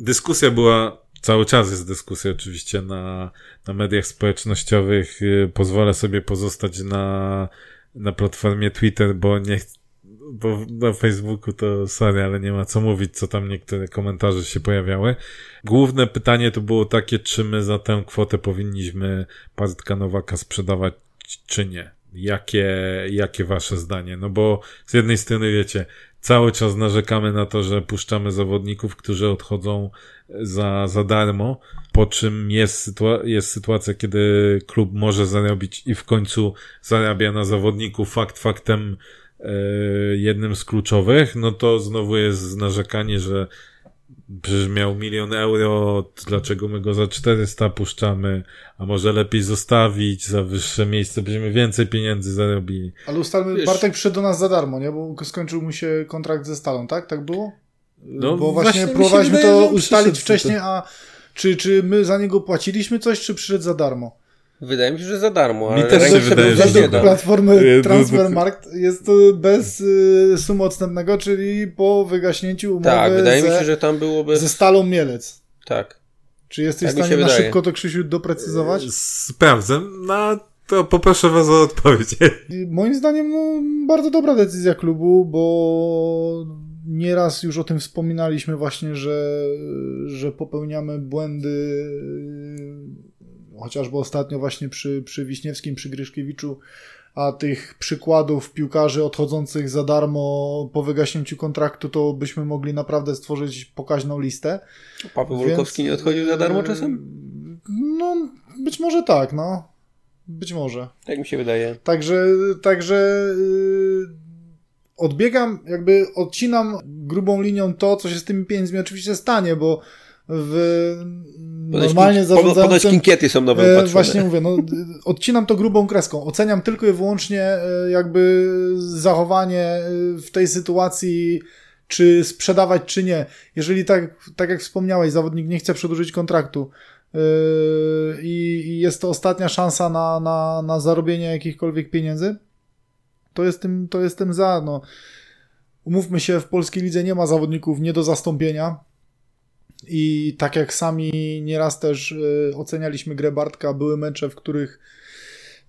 Dyskusja była, cały czas jest dyskusja oczywiście na, na mediach społecznościowych. Y, Pozwolę sobie pozostać na, na platformie Twitter, bo nie bo na Facebooku to sorry, ale nie ma co mówić, co tam niektóre komentarze się pojawiały. Główne pytanie to było takie, czy my za tę kwotę powinniśmy Bartka Nowaka sprzedawać, czy nie. Jakie, jakie wasze zdanie? No bo z jednej strony wiecie, cały czas narzekamy na to, że puszczamy zawodników, którzy odchodzą za, za darmo, po czym jest, sytua- jest sytuacja, kiedy klub może zarobić i w końcu zarabia na zawodniku fakt faktem e, jednym z kluczowych, no to znowu jest narzekanie, że Przecież miał milion euro, dlaczego my go za 400 puszczamy, a może lepiej zostawić za wyższe miejsce, byśmy więcej pieniędzy zarobili. Ale ustalmy, Wiesz- Bartek przyszedł do nas za darmo, nie? Bo skończył mu się kontrakt ze Stalą, tak? Tak było? No, Bo właśnie właśnie próbowaliśmy wydaje, to ustalić wcześniej, a czy, czy my za niego płaciliśmy coś, czy przyszedł za darmo? Wydaje mi się, że za darmo, Mi ale też się wydaje, że za. Platformy Transfermarkt jest to bez y, sumy odstępnego, czyli po wygaśnięciu umowy Tak, wydaje mi ze, się, że tam byłoby... ze Stalą Mielec. Tak. Czy jesteś Tak w mi stanie na wydaje. szybko to, Krzysiu, doprecyzować? Sprawdzę, no to poproszę was o odpowiedź. [laughs] Moim zdaniem no, bardzo dobra decyzja klubu, bo nieraz już o tym wspominaliśmy właśnie, że, że popełniamy błędy chociażby ostatnio właśnie przy, przy Wiśniewskim, przy Gryszkiewiczu, a tych przykładów piłkarzy odchodzących za darmo po wygaśnięciu kontraktu, to byśmy mogli naprawdę stworzyć pokaźną listę. Paweł Więc, Wolkowski nie odchodził za darmo yy, czasem? No, być może tak, no. Być może. Tak mi się wydaje. Także, także yy, odbiegam, jakby odcinam grubą linią to, co się z tymi pieniędzmi oczywiście stanie, bo w normalnie Ponoć Ponoć zarządzającym... kinkiety są nowe E, upatrzone. właśnie mówię, no, odcinam to grubą kreską. Oceniam tylko i wyłącznie e, jakby zachowanie e, w tej sytuacji, czy sprzedawać, czy nie. Jeżeli tak, tak jak wspomniałeś, zawodnik nie chce przedłużyć kontraktu i, i jest to ostatnia szansa na, na, na zarobienie jakichkolwiek pieniędzy, to jestem, to jestem za. No. Umówmy się, w polskiej lidze nie ma zawodników nie do zastąpienia. I tak jak sami nieraz też y, ocenialiśmy grę Bartka, były mecze, w których,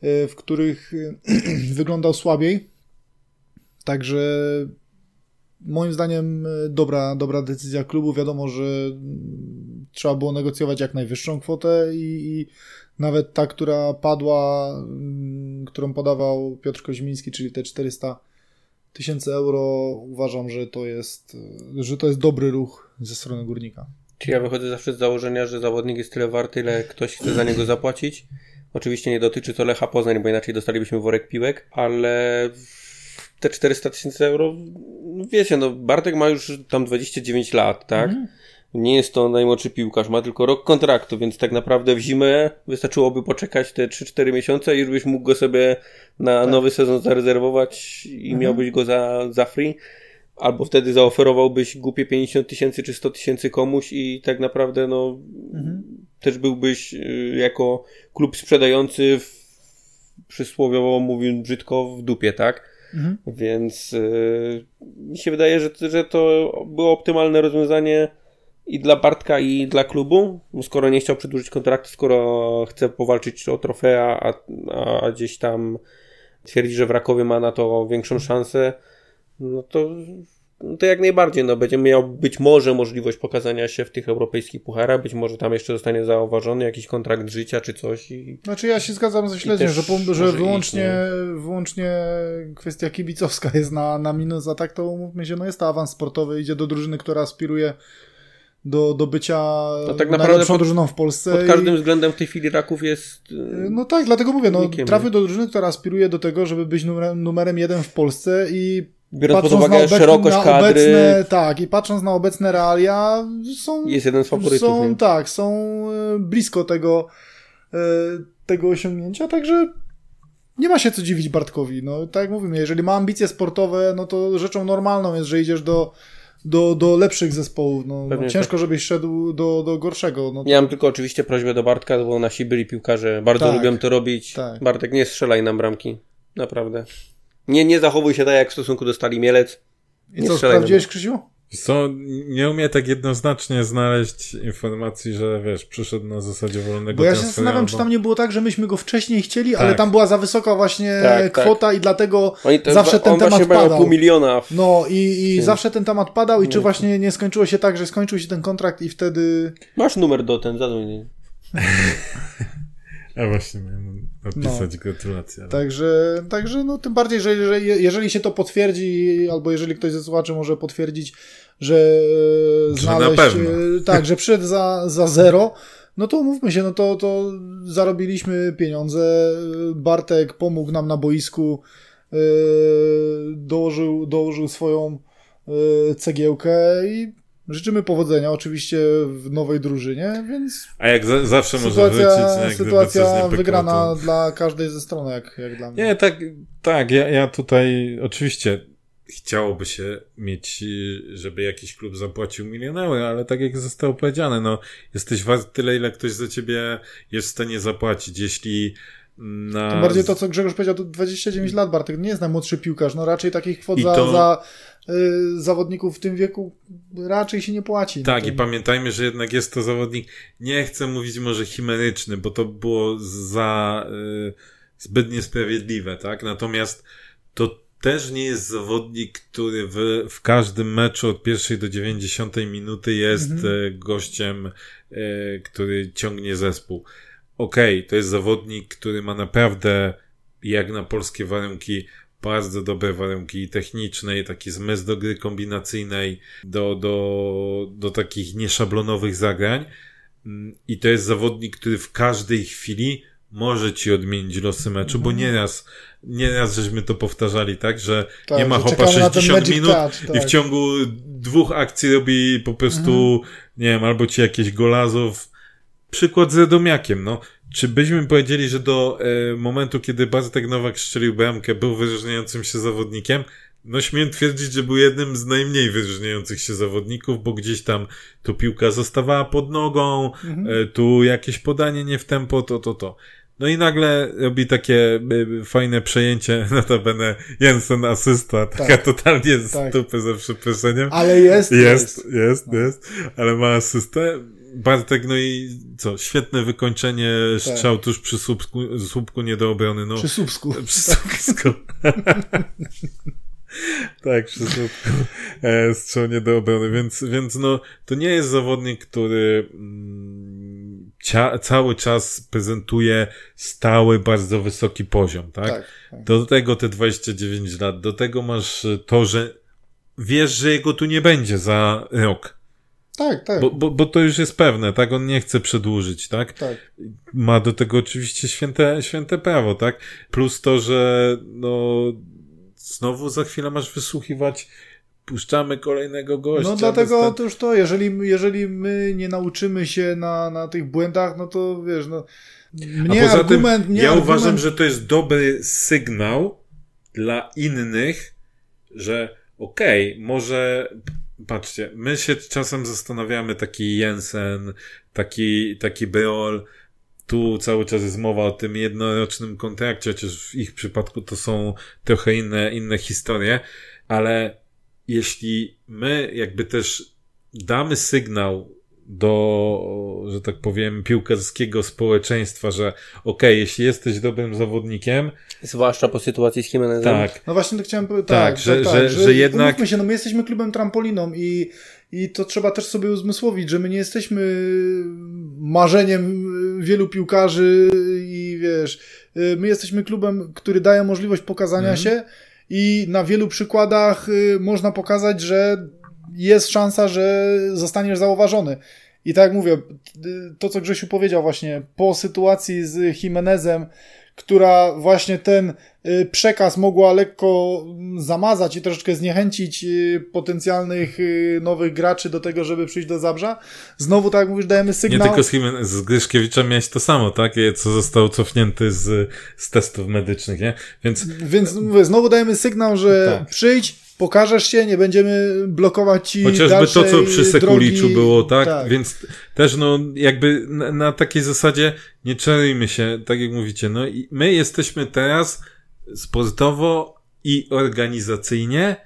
y, w których y, [clears throat] wyglądał słabiej. Także moim zdaniem dobra, dobra decyzja klubu. Wiadomo, że mm, trzeba było negocjować jak najwyższą kwotę i, i nawet ta, która padła, mm, którą podawał Piotr Koźmiński, czyli te 400 tysięcy euro, uważam, że to jest, że to jest dobry ruch ze strony górnika. Czy ja wychodzę zawsze z założenia, że zawodnik jest tyle warty, ile ktoś chce za niego zapłacić. Oczywiście nie dotyczy to Lecha Poznań, bo inaczej dostalibyśmy worek piłek, ale te 400 tysięcy euro, wiecie, no Bartek ma już tam 29 lat, tak? Nie jest to najmłodszy piłkarz, ma tylko rok kontraktu, więc tak naprawdę w zimę wystarczyłoby poczekać te 3-4 miesiące i już byś mógł go sobie na Tak. nowy sezon zarezerwować i Mhm. miałbyś go za, za free. Albo wtedy zaoferowałbyś głupie 50 tysięcy czy 100 tysięcy komuś i tak naprawdę no Mhm. też byłbyś y, jako klub sprzedający w, przysłowiowo mówiąc brzydko w dupie, tak? Mhm. Więc y, mi się wydaje, że, że to było optymalne rozwiązanie i dla Bartka i dla klubu, skoro nie chciał przedłużyć kontraktu, skoro chce powalczyć o trofea, a, a gdzieś tam twierdzi, że w Rakowie ma na to większą szansę, no to, to jak najbardziej, no będzie miał być może możliwość pokazania się w tych europejskich pucharach, być może tam jeszcze zostanie zauważony jakiś kontrakt życia czy coś i Znaczy ja się zgadzam ze śledziem, że, po, że wyłącznie, iść, wyłącznie kwestia kibicowska jest na, na minus, a tak to umówmy się, no jest to awans sportowy, idzie do drużyny, która aspiruje do, do bycia No tak naprawdę pod- drużyną w Polsce. pod i- każdym względem w tej chwili Raków jest y, No tak, dlatego mówię, no, trafił do drużyny, która aspiruje do tego, żeby być numerem, numerem jeden w Polsce i biorąc pod uwagę szerokość kadry obecne, tak, i patrząc na obecne realia, są, jest jeden z faworytów. są nie? tak, są e, blisko tego, e, tego osiągnięcia, także nie ma się co dziwić Bartkowi. No, tak jak mówimy, jeżeli ma ambicje sportowe, no to rzeczą normalną jest, że idziesz do, do, do lepszych zespołów. No, no, ciężko, żebyś szedł do, do gorszego. No, Ja mam tylko oczywiście prośbę do Bartka, bo nasi byli piłkarze bardzo Tak. lubią to robić. Tak. Bartek, nie strzelaj nam bramki. Naprawdę. Nie, nie zachowuj się tak, jak w stosunku do Stali Mielec. I nie co, strzelaj sprawdziłeś, Krzysiu? Co, nie umie tak jednoznacznie znaleźć informacji, że wiesz, przyszedł na zasadzie wolnego Bo ja się zastanawiam, czy albo- tam nie było tak, że myśmy go wcześniej chcieli, ale Tak. tam była za wysoka właśnie Tak, tak. kwota i dlatego zawsze ten on temat padał. pół miliona. W... No i, i Więc- zawsze ten temat padał i czy Nie. właśnie nie skończyło się tak, że skończył się ten kontrakt i wtedy... Masz numer do ten, zadzwoń. [laughs] Ja właśnie miałem napisać no. gratulacje. Także, także no tym bardziej, że jeżeli, jeżeli się to potwierdzi, albo jeżeli ktoś ze słuchaczy może potwierdzić, że, że znaleźć, tak, że przyszedł za, za zero, no to mówmy się, no to, to zarobiliśmy pieniądze, Bartek pomógł nam na boisku, yy, dołożył, dołożył swoją yy, cegiełkę i Życzymy powodzenia oczywiście w nowej drużynie, więc. A jak za, zawsze sytuacja, może wrócić, nie? Sytuacja wygrana to... dla każdej ze stron, jak, jak dla mnie. Nie, tak, tak. Ja, ja tutaj oczywiście chciałoby się mieć, żeby jakiś klub zapłacił milion euro, ale tak jak zostało powiedziane, no, jesteś wart tyle, ile ktoś za ciebie jest w stanie zapłacić. Jeśli na... Tym bardziej to, co Grzegorz powiedział, to 29 lat, Bartek nie jest najmłodszy piłkarz, no raczej takich kwot za, to... za y, zawodników w tym wieku raczej się nie płaci. Tak, no to... i pamiętajmy, że jednak jest to zawodnik, nie chcę mówić może chimeryczny, bo to było za y, zbyt niesprawiedliwe, tak? Natomiast to też nie jest zawodnik, który w, w każdym meczu od pierwszej do 90 minuty jest mhm. gościem, y, który ciągnie zespół okej, okay, to jest zawodnik, który ma naprawdę, jak na polskie warunki, bardzo dobre warunki techniczne, taki zmysł do gry kombinacyjnej, do, do, do takich nieszablonowych zagrań. Mm, I to jest zawodnik, który w każdej chwili może ci odmienić losy meczu, bo mhm. nieraz, nieraz żeśmy to powtarzali, tak, że tak, nie ma hopa 60 minut touch, tak. i w tak. ciągu dwóch akcji robi po prostu, mhm. nie wiem, albo ci jakieś golazów, przykład z Radomiakiem, no. Czy byśmy powiedzieli, że do e, momentu, kiedy Bartek Nowak strzelił bramkę, był wyróżniającym się zawodnikiem? No śmiem twierdzić, że był jednym z najmniej wyróżniających się zawodników, bo gdzieś tam tu piłka zostawała pod nogą, mhm. e, tu jakieś podanie nie w tempo, to, to, to. No i nagle robi takie y, fajne przejęcie, [laughs] notabene Jensen asysta, taka tak, totalnie z tak. stupy za przeproszeniem. Ale jest. Jest, jest, jest, no. jest, ale ma asystę. Bartek, no i co, świetne wykończenie tak. strzał tuż przy słupku, słupku nie do obrony. No. Przy słupsku. [laughs] Przy słupsku. [laughs] tak, przy słupku e, strzał nie do obrony, więc, więc no, to nie jest zawodnik, który mm, cia, cały czas prezentuje stały, bardzo wysoki poziom, tak? tak, tak? Do tego te 29 lat, do tego masz to, że wiesz, że jego tu nie będzie za rok. Tak, tak. Bo, bo, bo to już jest pewne, tak? On nie chce przedłużyć, tak? Tak. Ma do tego oczywiście święte, święte prawo, tak? Plus to, że no znowu za chwilę masz wysłuchiwać puszczamy kolejnego gościa. No dlatego to już to, jeżeli, jeżeli my nie nauczymy się na, na tych błędach, no to wiesz, no mnie A poza argument, tym, ja argument... uważam, że to jest dobry sygnał dla innych, że okej, okay, może patrzcie, my się czasem zastanawiamy, taki Jensen, taki, taki Beol, tu cały czas jest mowa o tym jednorocznym kontrakcie, chociaż w ich przypadku to są trochę inne, inne historie, ale jeśli my jakby też damy sygnał do, że tak powiem, piłkarskiego społeczeństwa, że okej, okay, jeśli jesteś dobrym zawodnikiem. Zwłaszcza po sytuacji z Jimenezem. Tak. No właśnie to chciałem powiedzieć. Tak, tak, że, tak, że, że, że jednak. się, no my jesteśmy klubem trampoliną i, i to trzeba też sobie uzmysłowić, że my nie jesteśmy marzeniem wielu piłkarzy i wiesz, my jesteśmy klubem, który daje możliwość pokazania mm. się i na wielu przykładach y, można pokazać, że jest szansa, że zostaniesz zauważony. I tak jak mówię, to co Grzesiu powiedział właśnie, po sytuacji z Jimenezem, która właśnie ten y, przekaz mogła lekko zamazać i troszeczkę zniechęcić y, potencjalnych y, nowych graczy do tego, żeby przyjść do Zabrza. Znowu, tak jak mówisz, dajemy sygnał. Nie tylko z, Jimenez, z Gryszkiewiczem miałeś to samo, tak? Co został cofnięty z, z testów medycznych, nie? Więc, Więc mówię, znowu dajemy sygnał, że tak. przyjdź, pokażesz się, nie będziemy blokować ci Chociażby to, co przy Sekuliczu drogi. było, tak? tak? Więc też, no, jakby na, na, takiej zasadzie nie czerujmy się, tak jak mówicie, no i my jesteśmy teraz sportowo i organizacyjnie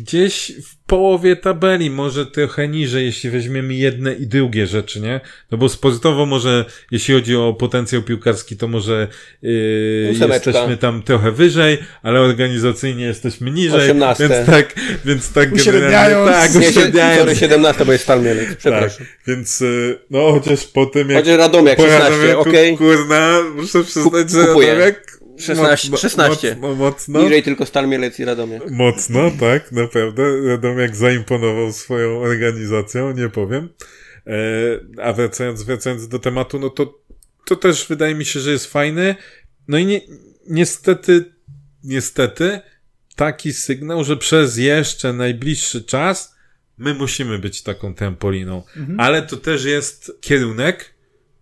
gdzieś w połowie tabeli, może trochę niżej, jeśli weźmiemy jedne i drugie rzeczy, nie? No bo sportowo może, jeśli chodzi o potencjał piłkarski, to może yy, jesteśmy tam trochę wyżej, ale organizacyjnie jesteśmy niżej. 18. Więc tak, więc tak [laughs] Uśredniając. Tak, Nie, uśredniając. sorry, 17, bo jest Stal Mielec. Przepraszam. Tak, więc yy, no chociaż po tym jak Chociaż Radomiak po 16, Radomiaku, okej? Kurna, muszę przyznać, że kupuję. Radomiak 16, mocno, 16. Mocno, mocno, Niżej tylko Stal Mielec i Radomiak. mocno, tak, naprawdę. Radomiak zaimponował swoją organizacją, nie powiem. E, a wracając, wracając do tematu, no to, to też wydaje mi się, że jest fajny. No i nie, niestety, niestety, taki sygnał, że przez jeszcze najbliższy czas my musimy być taką trampoliną. Ale to też jest kierunek,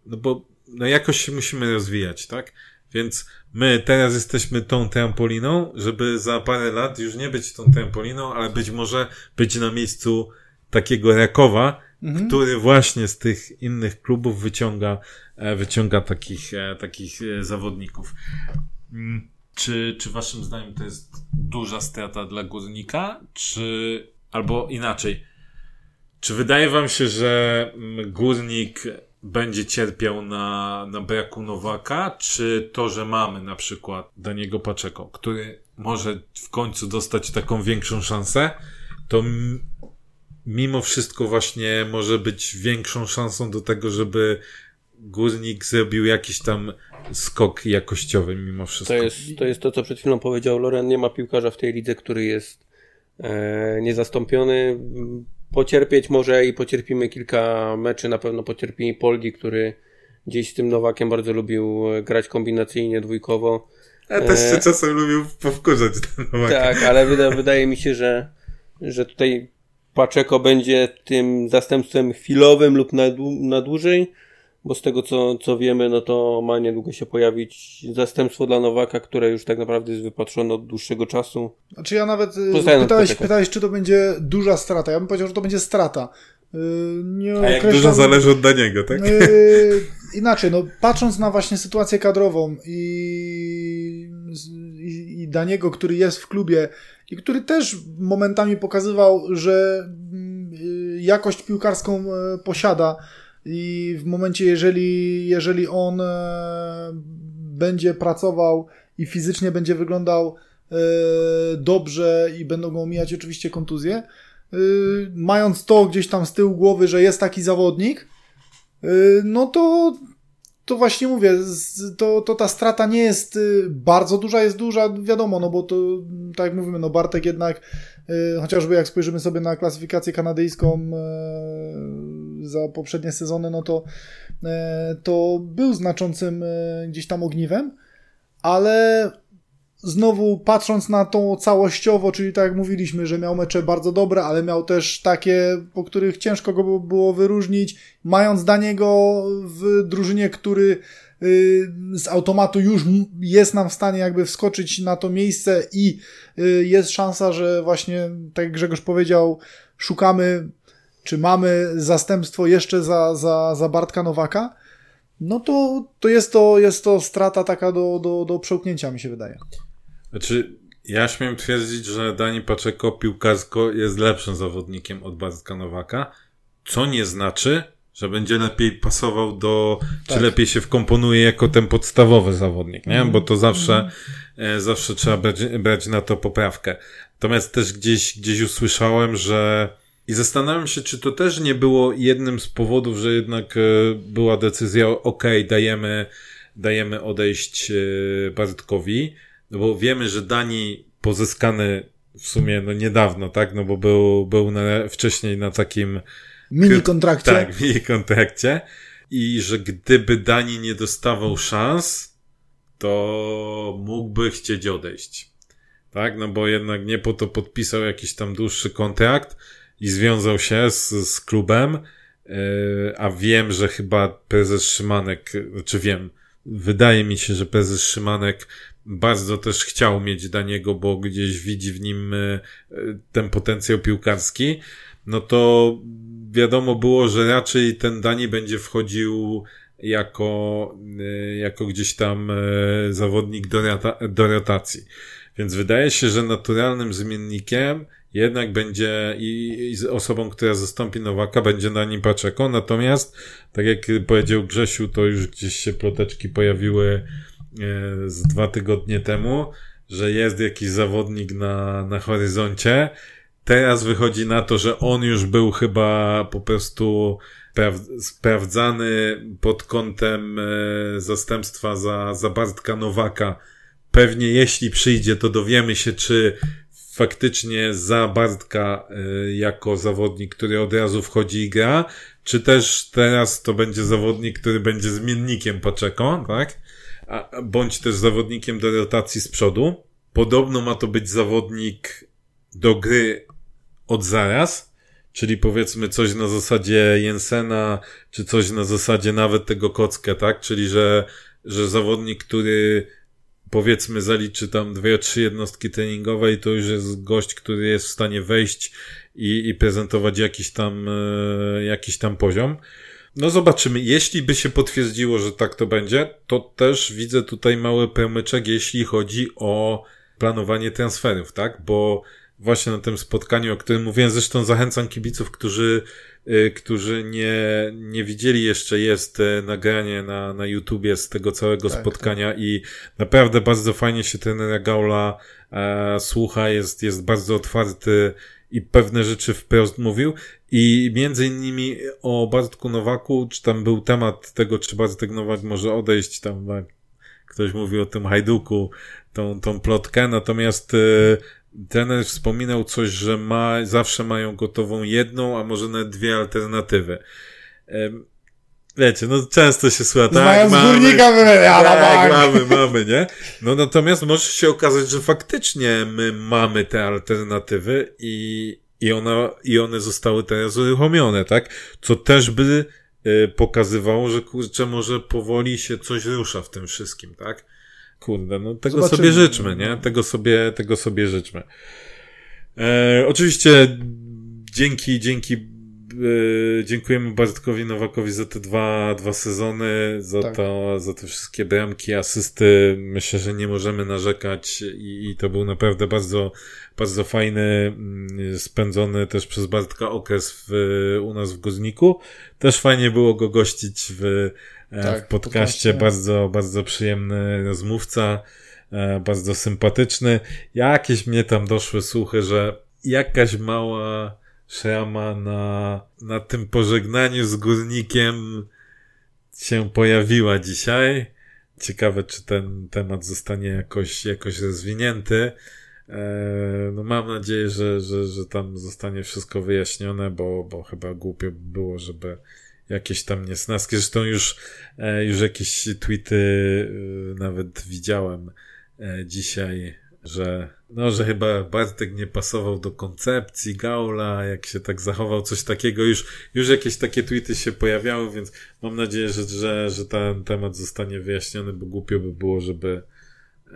no bo no jakoś się musimy rozwijać, tak? Więc my teraz jesteśmy tą trampoliną, żeby za parę lat już nie być tą trampoliną, ale być może być na miejscu takiego Rakowa, który właśnie z tych innych klubów wyciąga, e, wyciąga takich, e, takich e, zawodników. Mm, Czy, czy waszym zdaniem to jest duża strata dla górnika, czy albo inaczej? Czy wydaje wam się, że mm, górnik będzie cierpiał na, na braku Nowaka, czy to, że mamy na przykład Daniego Paczeko, który może w końcu dostać taką większą szansę, to mimo wszystko właśnie może być większą szansą do tego, żeby górnik zrobił jakiś tam skok jakościowy mimo wszystko. To jest, to jest to, co przed chwilą powiedział Loren. Nie ma piłkarza w tej lidze, który jest e, niezastąpiony. Pocierpieć może i pocierpimy kilka meczy. Na pewno pocierpi Poldi, który gdzieś z tym Nowakiem bardzo lubił grać kombinacyjnie, dwójkowo. Ja też się E, czasem lubił powkurzać ten Nowak. Tak, ale wyda, wydaje mi się, że, że tutaj Paczeko będzie tym zastępstwem chwilowym lub na, dłu- na dłużej, bo z tego co, co wiemy, no to ma niedługo się pojawić zastępstwo dla Nowaka, które już tak naprawdę jest wypatrzone od dłuższego czasu. Znaczy ja nawet y, pytałeś, pytałeś, czy to będzie duża strata. Ja bym powiedział, że to będzie strata. Y, Nie A jak dużo zależy od Daniego, tak? Yy, inaczej, no, patrząc na właśnie sytuację kadrową i, i, i Daniego, który jest w klubie i który też momentami pokazywał, że mm, yy, jakość piłkarską e, posiada i w momencie, jeżeli, jeżeli on e, będzie pracował i fizycznie będzie wyglądał e, dobrze i będą go omijać oczywiście kontuzje, yy, mając to gdzieś tam z tyłu głowy, że jest taki zawodnik, no to, to właśnie mówię, to, to ta strata nie jest bardzo duża, jest duża, wiadomo, no bo to, tak jak mówimy, no Bartek jednak, chociażby jak spojrzymy sobie na klasyfikację kanadyjską za poprzednie sezony, no to, y, to był znaczącym y, gdzieś tam ogniwem, ale znowu patrząc na tą całościowo, czyli tak jak mówiliśmy, że miał mecze bardzo dobre, ale miał też takie, po których ciężko go by- było wyróżnić, mając Daniego w drużynie, który y, z automatu już jest nam w stanie jakby wskoczyć na to miejsce i y, jest szansa, że właśnie, tak jak Grzegorz powiedział, szukamy, czy mamy zastępstwo jeszcze za, za, za Bartka Nowaka, no to, to, jest to jest to strata taka do, do, do przełknięcia, mi się wydaje. Znaczy, ja śmiem twierdzić, że Dani Paczeko piłkarsko jest lepszym zawodnikiem od Bartka Nowaka, co nie znaczy, że będzie lepiej pasował do, Tak. czy lepiej się wkomponuje jako ten podstawowy zawodnik, nie? Bo to zawsze, e, zawsze trzeba brać, brać na to poprawkę. Natomiast też gdzieś, gdzieś usłyszałem, że i zastanawiam się, czy to też nie było jednym z powodów, że jednak e, była decyzja, ok, dajemy, dajemy odejść e, Bartkowi, no bo wiemy, że Dani pozyskany w sumie no niedawno, tak, no bo był, był na, wcześniej na takim Mini kontrakcie. tak, [laughs] jej kontrakcie. I że gdyby Dani nie dostawał szans, to mógłby chcieć odejść. Tak, no bo jednak nie po to podpisał jakiś tam dłuższy kontrakt i związał się z, z klubem, yy, a wiem, że chyba prezes Szymanek, znaczy wiem, wydaje mi się, że prezes Szymanek bardzo też chciał mieć Daniego, bo gdzieś widzi w nim yy, ten potencjał piłkarski, no to wiadomo było, że raczej ten Dani będzie wchodził jako, y, jako gdzieś tam zawodnik do, rota, do rotacji. Więc wydaje się, że naturalnym zmiennikiem jednak będzie i, i osobą, która zastąpi Nowaka, będzie na nim Paczeko. Natomiast, tak jak powiedział Grzesiu, to już gdzieś się ploteczki pojawiły e, z dwa tygodnie temu, że jest jakiś zawodnik na, na horyzoncie. Teraz wychodzi na to, że on już był chyba po prostu sprawdzany pod kątem e, zastępstwa za, za Bartka Nowaka. Pewnie jeśli przyjdzie, to dowiemy się, czy faktycznie za Bartka y, jako zawodnik, który od razu wchodzi i gra, czy też teraz to będzie zawodnik, który będzie zmiennikiem Paczeko, tak? A, bądź też zawodnikiem do rotacji z przodu. Podobno ma to być zawodnik do gry od zaraz, czyli powiedzmy coś na zasadzie Jensena, czy coś na zasadzie nawet tego Kockę, tak? Czyli, że, że zawodnik, który powiedzmy zaliczy tam dwie, trzy jednostki treningowe i to już jest gość, który jest w stanie wejść i, i prezentować jakiś tam, e, jakiś tam poziom. No zobaczymy. Jeśli by się potwierdziło, że tak to będzie, to też widzę tutaj mały promyczek, jeśli chodzi o planowanie transferów, tak? Bo właśnie na tym spotkaniu, o którym mówiłem, zresztą zachęcam kibiców, którzy którzy nie, nie widzieli jeszcze, jest e, nagranie na, na YouTubie z tego całego tak, spotkania tak. i naprawdę bardzo fajnie się ten Gaula e, słucha, jest, jest bardzo otwarty i pewne rzeczy wprost mówił. I między innymi o Bartku Nowaku, czy tam był temat tego, czy Bartek Nowak może odejść, tam ktoś mówił o tym Hajduku, tą, tą plotkę, natomiast e, trener wspominał coś, że ma, zawsze mają gotową jedną, a może nawet dwie alternatywy. Wiecie, no często się słucha, tak, mamy, górnika tak, mamy, mamy, nie? No natomiast może się okazać, że faktycznie my mamy te alternatywy i, i, ona, i one zostały teraz uruchomione, tak? Co też by y, pokazywało, że kurczę, może powoli się coś rusza w tym wszystkim, tak? Kurde, no tego Zobaczymy. sobie życzmy, nie? Tego sobie, tego sobie życzmy. E, oczywiście dzięki, dzięki e, dziękujemy Bartkowi Nowakowi za te dwa, dwa sezony, za, tak. to, za te wszystkie bramki, asysty. Myślę, że nie możemy narzekać i, i to był naprawdę bardzo, bardzo fajny, mm, spędzony też przez Bartka okres w, u nas w Gozniku. Też fajnie było go gościć w tak, w podcaście. Bardzo, bardzo przyjemny rozmówca, e, bardzo sympatyczny. Jakieś mnie tam doszły słuchy, że jakaś mała szrama na, na tym pożegnaniu z górnikiem się pojawiła dzisiaj. Ciekawe, czy ten temat zostanie jakoś, jakoś rozwinięty. E, no mam nadzieję, że, że, że tam zostanie wszystko wyjaśnione, bo, bo chyba głupio by było, żeby jakieś tam niesnaski. Zresztą już, e, już jakieś tweety e, nawet widziałem e, dzisiaj, że no, że chyba Bartek nie pasował do koncepcji Gaula, jak się tak zachował, coś takiego. Już, już jakieś takie tweety się pojawiały, więc mam nadzieję, że, że, że ten temat zostanie wyjaśniony, bo głupio by było, żeby,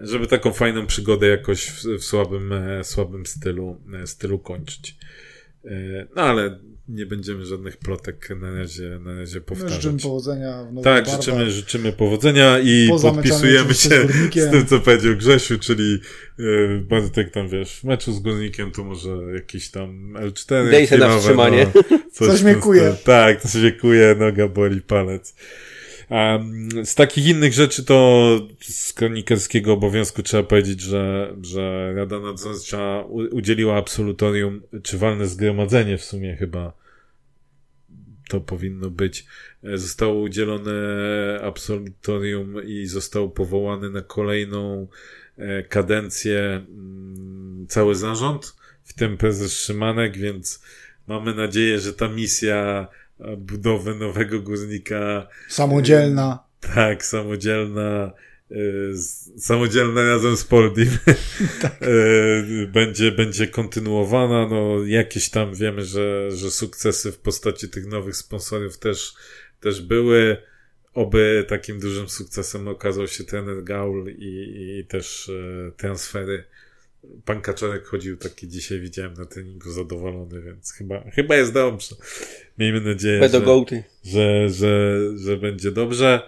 żeby taką fajną przygodę jakoś w, w słabym, słabym stylu, stylu kończyć. No ale nie będziemy żadnych plotek na razie, na razie powtarzać. życzymy powodzenia w Tak, życzymy, życzymy powodzenia i podpisujemy się z, z, tym, co powiedział Grzesiu, czyli yy, Bartek tam, wiesz, w meczu z Górnikiem to może jakiś tam L4. Dej się na wstrzymanie. No, coś, coś mnie kuje. Tak, to się kuje, noga boli, palec. Um, z takich innych rzeczy to z kronikerskiego obowiązku trzeba powiedzieć, że, że Rada Nadzorcza udzieliła absolutorium, czy walne zgromadzenie w sumie chyba to powinno być. E, zostało udzielone absolutorium i został powołany na kolejną e, kadencję mm, cały zarząd, w tym prezes Szymanek, więc mamy nadzieję, że ta misja budowy nowego górnika. Samodzielna. Tak, samodzielna. Samodzielna razem z Poldim [laughs] tak. będzie, będzie kontynuowana. No, jakieś tam wiemy, że, że sukcesy w postaci tych nowych sponsorów też, też były. Oby takim dużym sukcesem okazał się trener Gaul i, i też e, transfery Pan Kaczorek chodził taki dzisiaj, widziałem na treningu zadowolony, więc chyba, chyba jest dobrze. Miejmy nadzieję, że, że, że, że będzie dobrze.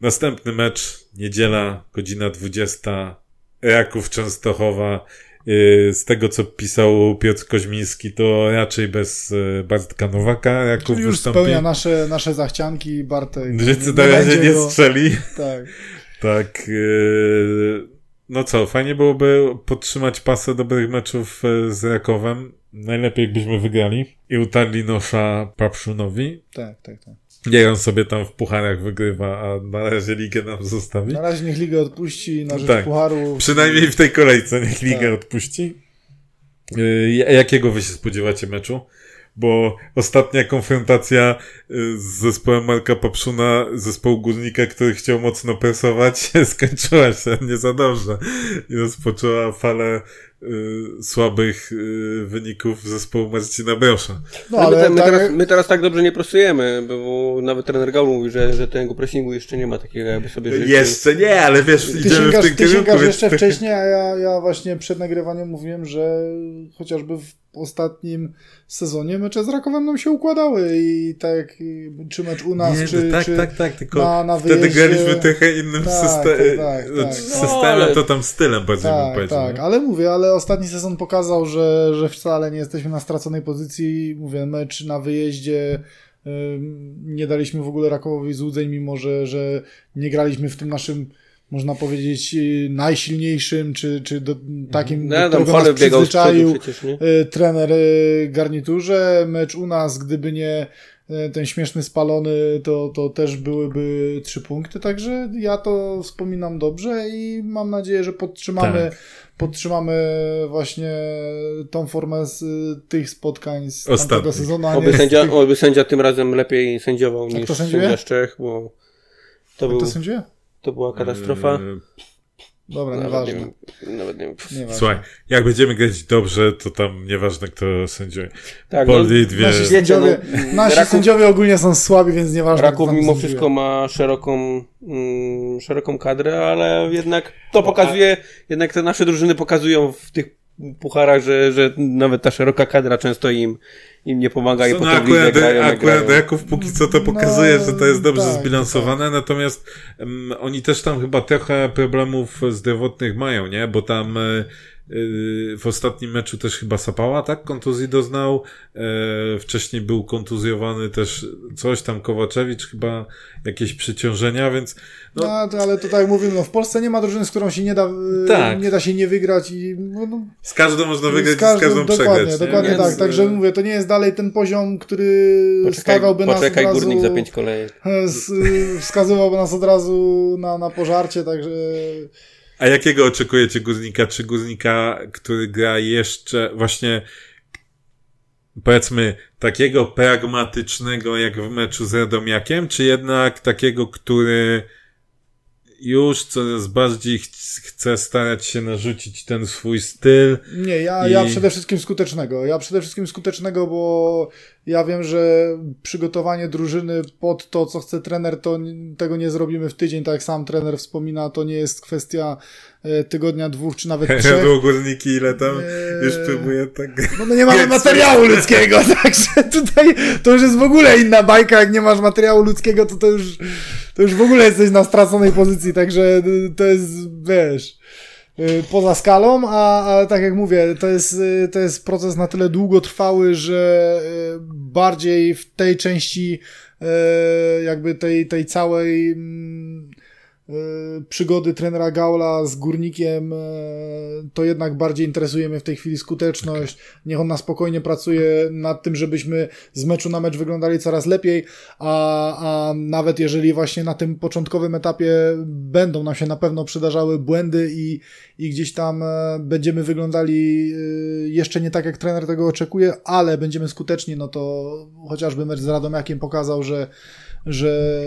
Następny mecz, niedziela, godzina 20, Raków Częstochowa. y, z tego, co pisał Piotr Koźmiński, to raczej bez y, Bartka Nowaka. Czyli już wystąpi. spełnia nasze, nasze zachcianki, Bartek. Życy na razie nie go- strzeli. Tak. Tak. y, No co, fajnie byłoby podtrzymać pasę dobrych meczów z Rakowem. Najlepiej jakbyśmy wygrali i utarli nosza Papszunowi. Tak, tak, tak. Nie, on sobie tam w pucharach wygrywa, a na razie ligę nam zostawi. Na razie niech ligę odpuści na rzecz Tak. Pucharu. Przynajmniej w tej kolejce niech ligę Tak. odpuści. Y, Jakiego wy się spodziewacie meczu? Bo ostatnia konfrontacja y, z zespołem Marka Papszuna, zespołu Górnika, który chciał mocno presować, [laughs] skończyła się nie za dobrze. I rozpoczęła falę y, słabych y, wyników zespołu Marcina Brosza. No No, my, ale te, my, tak, teraz, my teraz tak dobrze nie prosujemy, bo nawet trener Gaul mówi, że, że tego pressingu jeszcze nie ma takiego, jakby sobie życzył. Jeszcze nie, ale wiesz, ty idziemy w sięgasz, tym ty kierunku. sięgasz więc jeszcze wcześniej, a ja, ja właśnie przed nagrywaniem mówiłem, że chociażby w ostatnim sezonie mecze z Rakowem nam się układały i tak czy mecz u nas, Nie, czy, tak, czy tak, tak, tylko na- na wtedy wyjeździe- graliśmy trochę innym Tak, syste- tak, tak, tak. systemem, No, ale- to tam stylem bardziej bym Tak, powiedział. tak, nie? ale mówię, ale ostatni sezon pokazał, że, że wcale nie jesteśmy na straconej pozycji. Mówię, mecz na wyjeździe nie daliśmy w ogóle Rakowowi złudzeń, mimo że, że nie graliśmy w tym naszym, można powiedzieć, y, najsilniejszym, czy, czy do, takim, do No, tam którego nas przyzwyczaił przecież, y, trener y, garniturze. Mecz u nas, gdyby nie ten śmieszny spalony, to, to też byłyby trzy punkty, także ja to wspominam dobrze i mam nadzieję, że podtrzymamy, Tak. podtrzymamy właśnie tą formę z y, tych spotkań z tamtego sezonu, Oby sędzia, tych... oby sędzia tym razem lepiej sędziował niż sędzia z Czech, bo to, był, to sędziuje? to była katastrofa. Eee, Dobra, Nawet nieważne. nie wiem, nawet nie wiem. nieważne. Słuchaj, jak będziemy grać dobrze, to tam nieważne kto sędziuje. Tak, Boli dwie... Nasi, sędziowie, no, nasi Raków- sędziowie ogólnie są słabi, więc nieważne. Raków kto tam mimo sędziuje. wszystko ma szeroką, mm, szeroką kadrę, ale jednak to pokazuje, jednak te nasze drużyny pokazują w tych pucharach, że, że nawet ta szeroka kadra często im, im nie pomaga i No, potem akurat, grają, jak akurat grają. Raków póki co to pokazuje, No, że to jest dobrze tak, zbilansowane, natomiast em, oni też tam chyba trochę problemów zdrowotnych mają, nie? Bo tam e, w ostatnim meczu też chyba Sapała, tak? Kontuzji doznał. E, wcześniej był kontuzjowany też coś tam Kowaczewicz, chyba jakieś przyciążenia, więc no, No, to, ale to tak jak mówimy, no, w Polsce nie ma drużyny, z którą się nie da, y, Tak. nie da się nie wygrać i no, no, z każdą można wygrać, z każdą, z każdą dokładnie, przegrać. nie? dokładnie Więc, tak. Także e, mówię, to nie jest dalej ten poziom, który Poczekaj, stawiałby nas poczekaj od razu, górnik za pięć kolejek. [laughs] z, y, wskazywałby nas od razu na, na pożarcie, także A jakiego oczekujecie górnika? Czy górnika, który gra jeszcze właśnie powiedzmy takiego pragmatycznego jak w meczu z Radomiakiem, czy jednak takiego, który już coraz bardziej ch- chce starać się narzucić ten swój styl. Nie, ja, I- ja przede wszystkim skutecznego. Ja przede wszystkim skutecznego, bo ja wiem, że przygotowanie drużyny pod to, co chce trener, to tego nie zrobimy w tydzień, tak jak sam trener wspomina, to nie jest kwestia e, tygodnia, dwóch czy nawet [laughs] trzech. Było górniki ile tam Eee. już próbuję tak... No my nie mamy [laughs] materiału [laughs] ludzkiego, także tutaj to już jest w ogóle inna bajka, jak nie masz materiału ludzkiego, to to już, to już w ogóle jesteś na straconej pozycji, także y, to jest, wiesz, poza skalą, a, ale tak jak mówię, to jest, y, to jest proces na tyle długotrwały, że y, bardziej w tej części y, jakby tej, tej całej mm, y, przygody trenera Gaula z górnikiem, y, to jednak bardziej interesuje mnie w tej chwili skuteczność. Niech on na spokojnie pracuje nad tym, żebyśmy z meczu na mecz wyglądali coraz lepiej, a, a nawet jeżeli właśnie na tym początkowym etapie będą nam się na pewno przydarzały błędy i, i gdzieś tam e, będziemy wyglądali jeszcze nie tak, jak trener tego oczekuje, ale będziemy skuteczni, no to chociażby mecz z Radomiakiem pokazał, że, że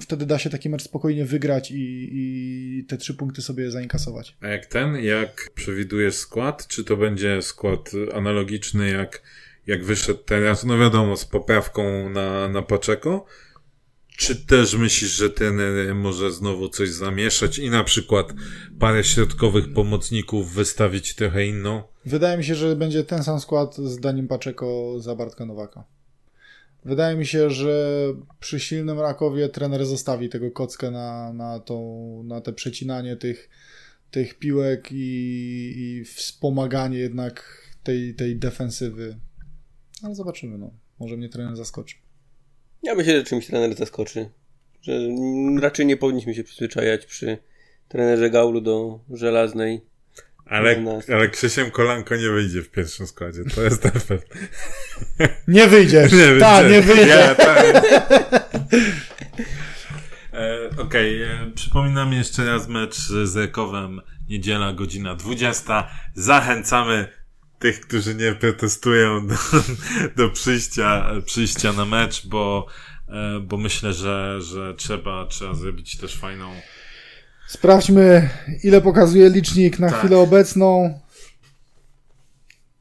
wtedy da się taki mecz spokojnie wygrać i, i te trzy punkty sobie zainkasować. A jak ten, jak przewidujesz skład, czy to będzie skład analogiczny jak, jak wyszedł teraz, no wiadomo, z poprawką na, na Paczeko, czy też myślisz, że trener może znowu coś zamieszać i na przykład parę środkowych pomocników wystawić trochę inną? Wydaje mi się, że będzie ten sam skład z Danim Paczeko za Bartka Nowaka. Wydaje mi się, że przy silnym Rakowie trener zostawi tego kockę na, na, tą, na te przecinanie tych, tych piłek i, i wspomaganie jednak tej, tej defensywy. Ale zobaczymy, no. Może mnie trener zaskoczy. Ja myślę, że czymś trener zaskoczy. Że raczej nie powinniśmy się przyzwyczajać przy trenerze Gaulu do żelaznej. Ale, ale Krzysiem Kolanko nie wyjdzie w pierwszym składzie, to jest pewne. Nie wyjdziesz! Nie wyjdzie. Tak, [laughs] nie wyjdziesz! Ja. [laughs] E, Okej, e, przypominam jeszcze raz mecz z Ekowem, niedziela, godzina 20. Zachęcamy tych, którzy nie protestują [laughs] do, do przyjścia, przyjścia na mecz, bo, e, bo myślę, że, że trzeba, trzeba zrobić też fajną Sprawdźmy, ile pokazuje licznik na Tak. chwilę obecną.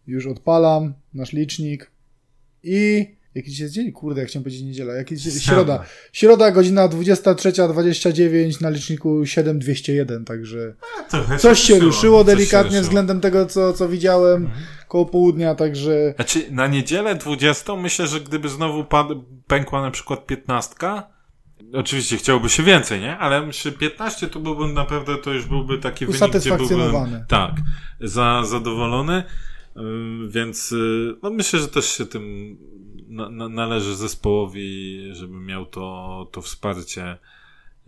Już odpalam nasz licznik. I jaki dzisiaj dzień? Kurde, jak chciałem powiedzieć niedziela. Jaki dzisiaj... Środa. Środa, godzina 23.29 na liczniku 7201, także Trochę coś się ruszyło się delikatnie ruszyło. względem tego, co, co widziałem koło południa, także Znaczy, na niedzielę 20 myślę, że gdyby znowu pad- pękła na przykład 15, oczywiście chciałoby się więcej, nie? Ale myślę, 15 to byłbym naprawdę, to już byłby taki wynik, gdzie byłbym tak, za, zadowolony. Ym, Więc y, no myślę, że też się tym na, na, należy zespołowi, żeby miał to, to wsparcie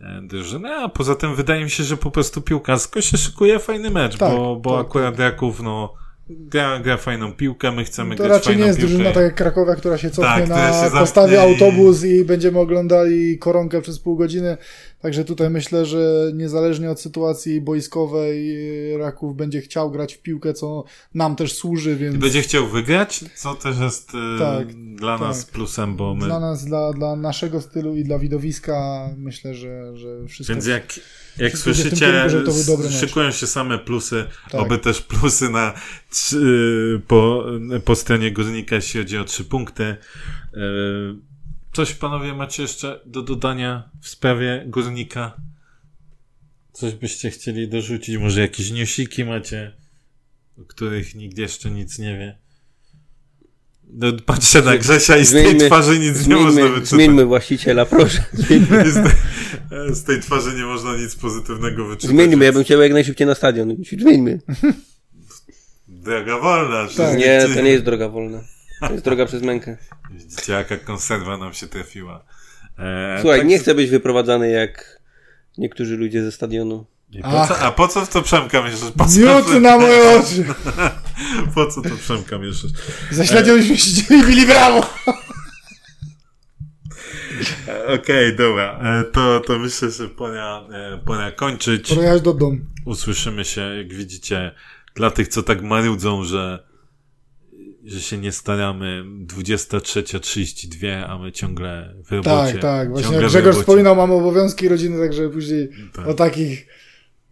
e, drużyny, a poza tym wydaje mi się, że po prostu piłkarsko się szykuje fajny mecz, Tak, bo, bo tak, akurat Jaków, no, gra, gra fajną piłkę, my chcemy to grać raczej fajną nie jest piłkę. drużyna tak jak Krakowia, która się cofnie Tak, na się postawie i- autobus i będziemy oglądali koronkę przez pół godziny. Także tutaj myślę, że niezależnie od sytuacji boiskowej Raków będzie chciał grać w piłkę, co nam też służy, więc I będzie chciał wygrać, co też jest e, Tak, dla nas tak. plusem, bo my... dla nas, dla, dla naszego stylu i dla widowiska myślę, że, że wszystko... Więc jak, jak słyszycie, kierunku, szykują się same plusy, Tak. oby też plusy na trzy, po, po stronie Górnika, jeśli chodzi o trzy punkty. E, Coś panowie macie jeszcze do dodania w sprawie Górnika? Coś byście chcieli dorzucić? Może jakieś newsiki macie, o których nikt jeszcze nic nie wie? No, patrzę na Grzesia i z tej twarzy nic nie można wyczytać. zmieńmy właściciela, proszę. [laughs] Zmieńmy, Z tej, z tej twarzy nie można nic pozytywnego wyczytać. zmieńmy. ja bym chciał jak najszybciej na stadion. Zmieńmy. Droga wolna. że Tak. Nie, to nie jest droga wolna. To jest droga przez mękę. Widzicie, jaka konserwa nam się trafiła. E, Słuchaj, tak- nie chcę być wyprowadzany jak niektórzy ludzie ze stadionu. Po co, a po co w to Przemka mieszasz? Po Miód na moje oczy! [laughs] po co to Przemka mieszasz? Zaśledzialiśmy się i bili brawo! E, Okej, dobra. E, to, to myślę, że pora, e, pora kończyć. Pora do domu. Usłyszymy się, jak widzicie, dla tych, co tak marudzą, że, że się nie staramy. 23.32, a my ciągle w robocie. Tak, tak. Właśnie jak Grzegorz wspominał, mamy obowiązki rodziny, także później Tak. o takich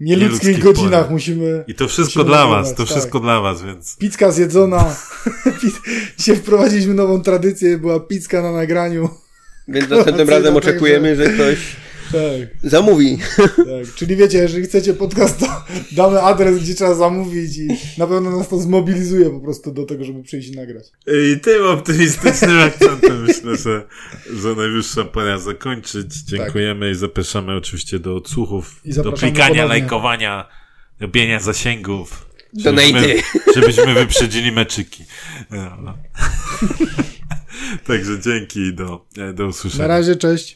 nieludzkich Nieludzkich godzinach porach. musimy... I to wszystko dla was, to tak. wszystko dla was, więc Pizka zjedzona. [laughs] Dzisiaj wprowadziliśmy nową tradycję, była pizka na nagraniu. Więc następnym razem Także- oczekujemy, że ktoś Tak, zamówi. tak. Czyli wiecie, jeżeli chcecie podcast, to damy adres, gdzie trzeba zamówić i na pewno nas to zmobilizuje po prostu do tego, żeby przyjść i nagrać. I tym optymistycznym akcentem myślę, że, że najwyższa pora zakończyć. Dziękujemy i zapraszamy oczywiście do odsłuchów, I do klikania, ponownie. lajkowania, robienia zasięgów. Żebyśmy, żebyśmy wyprzedzili meczyki. No. [laughs] Także dzięki i do, do usłyszenia. Na razie, cześć.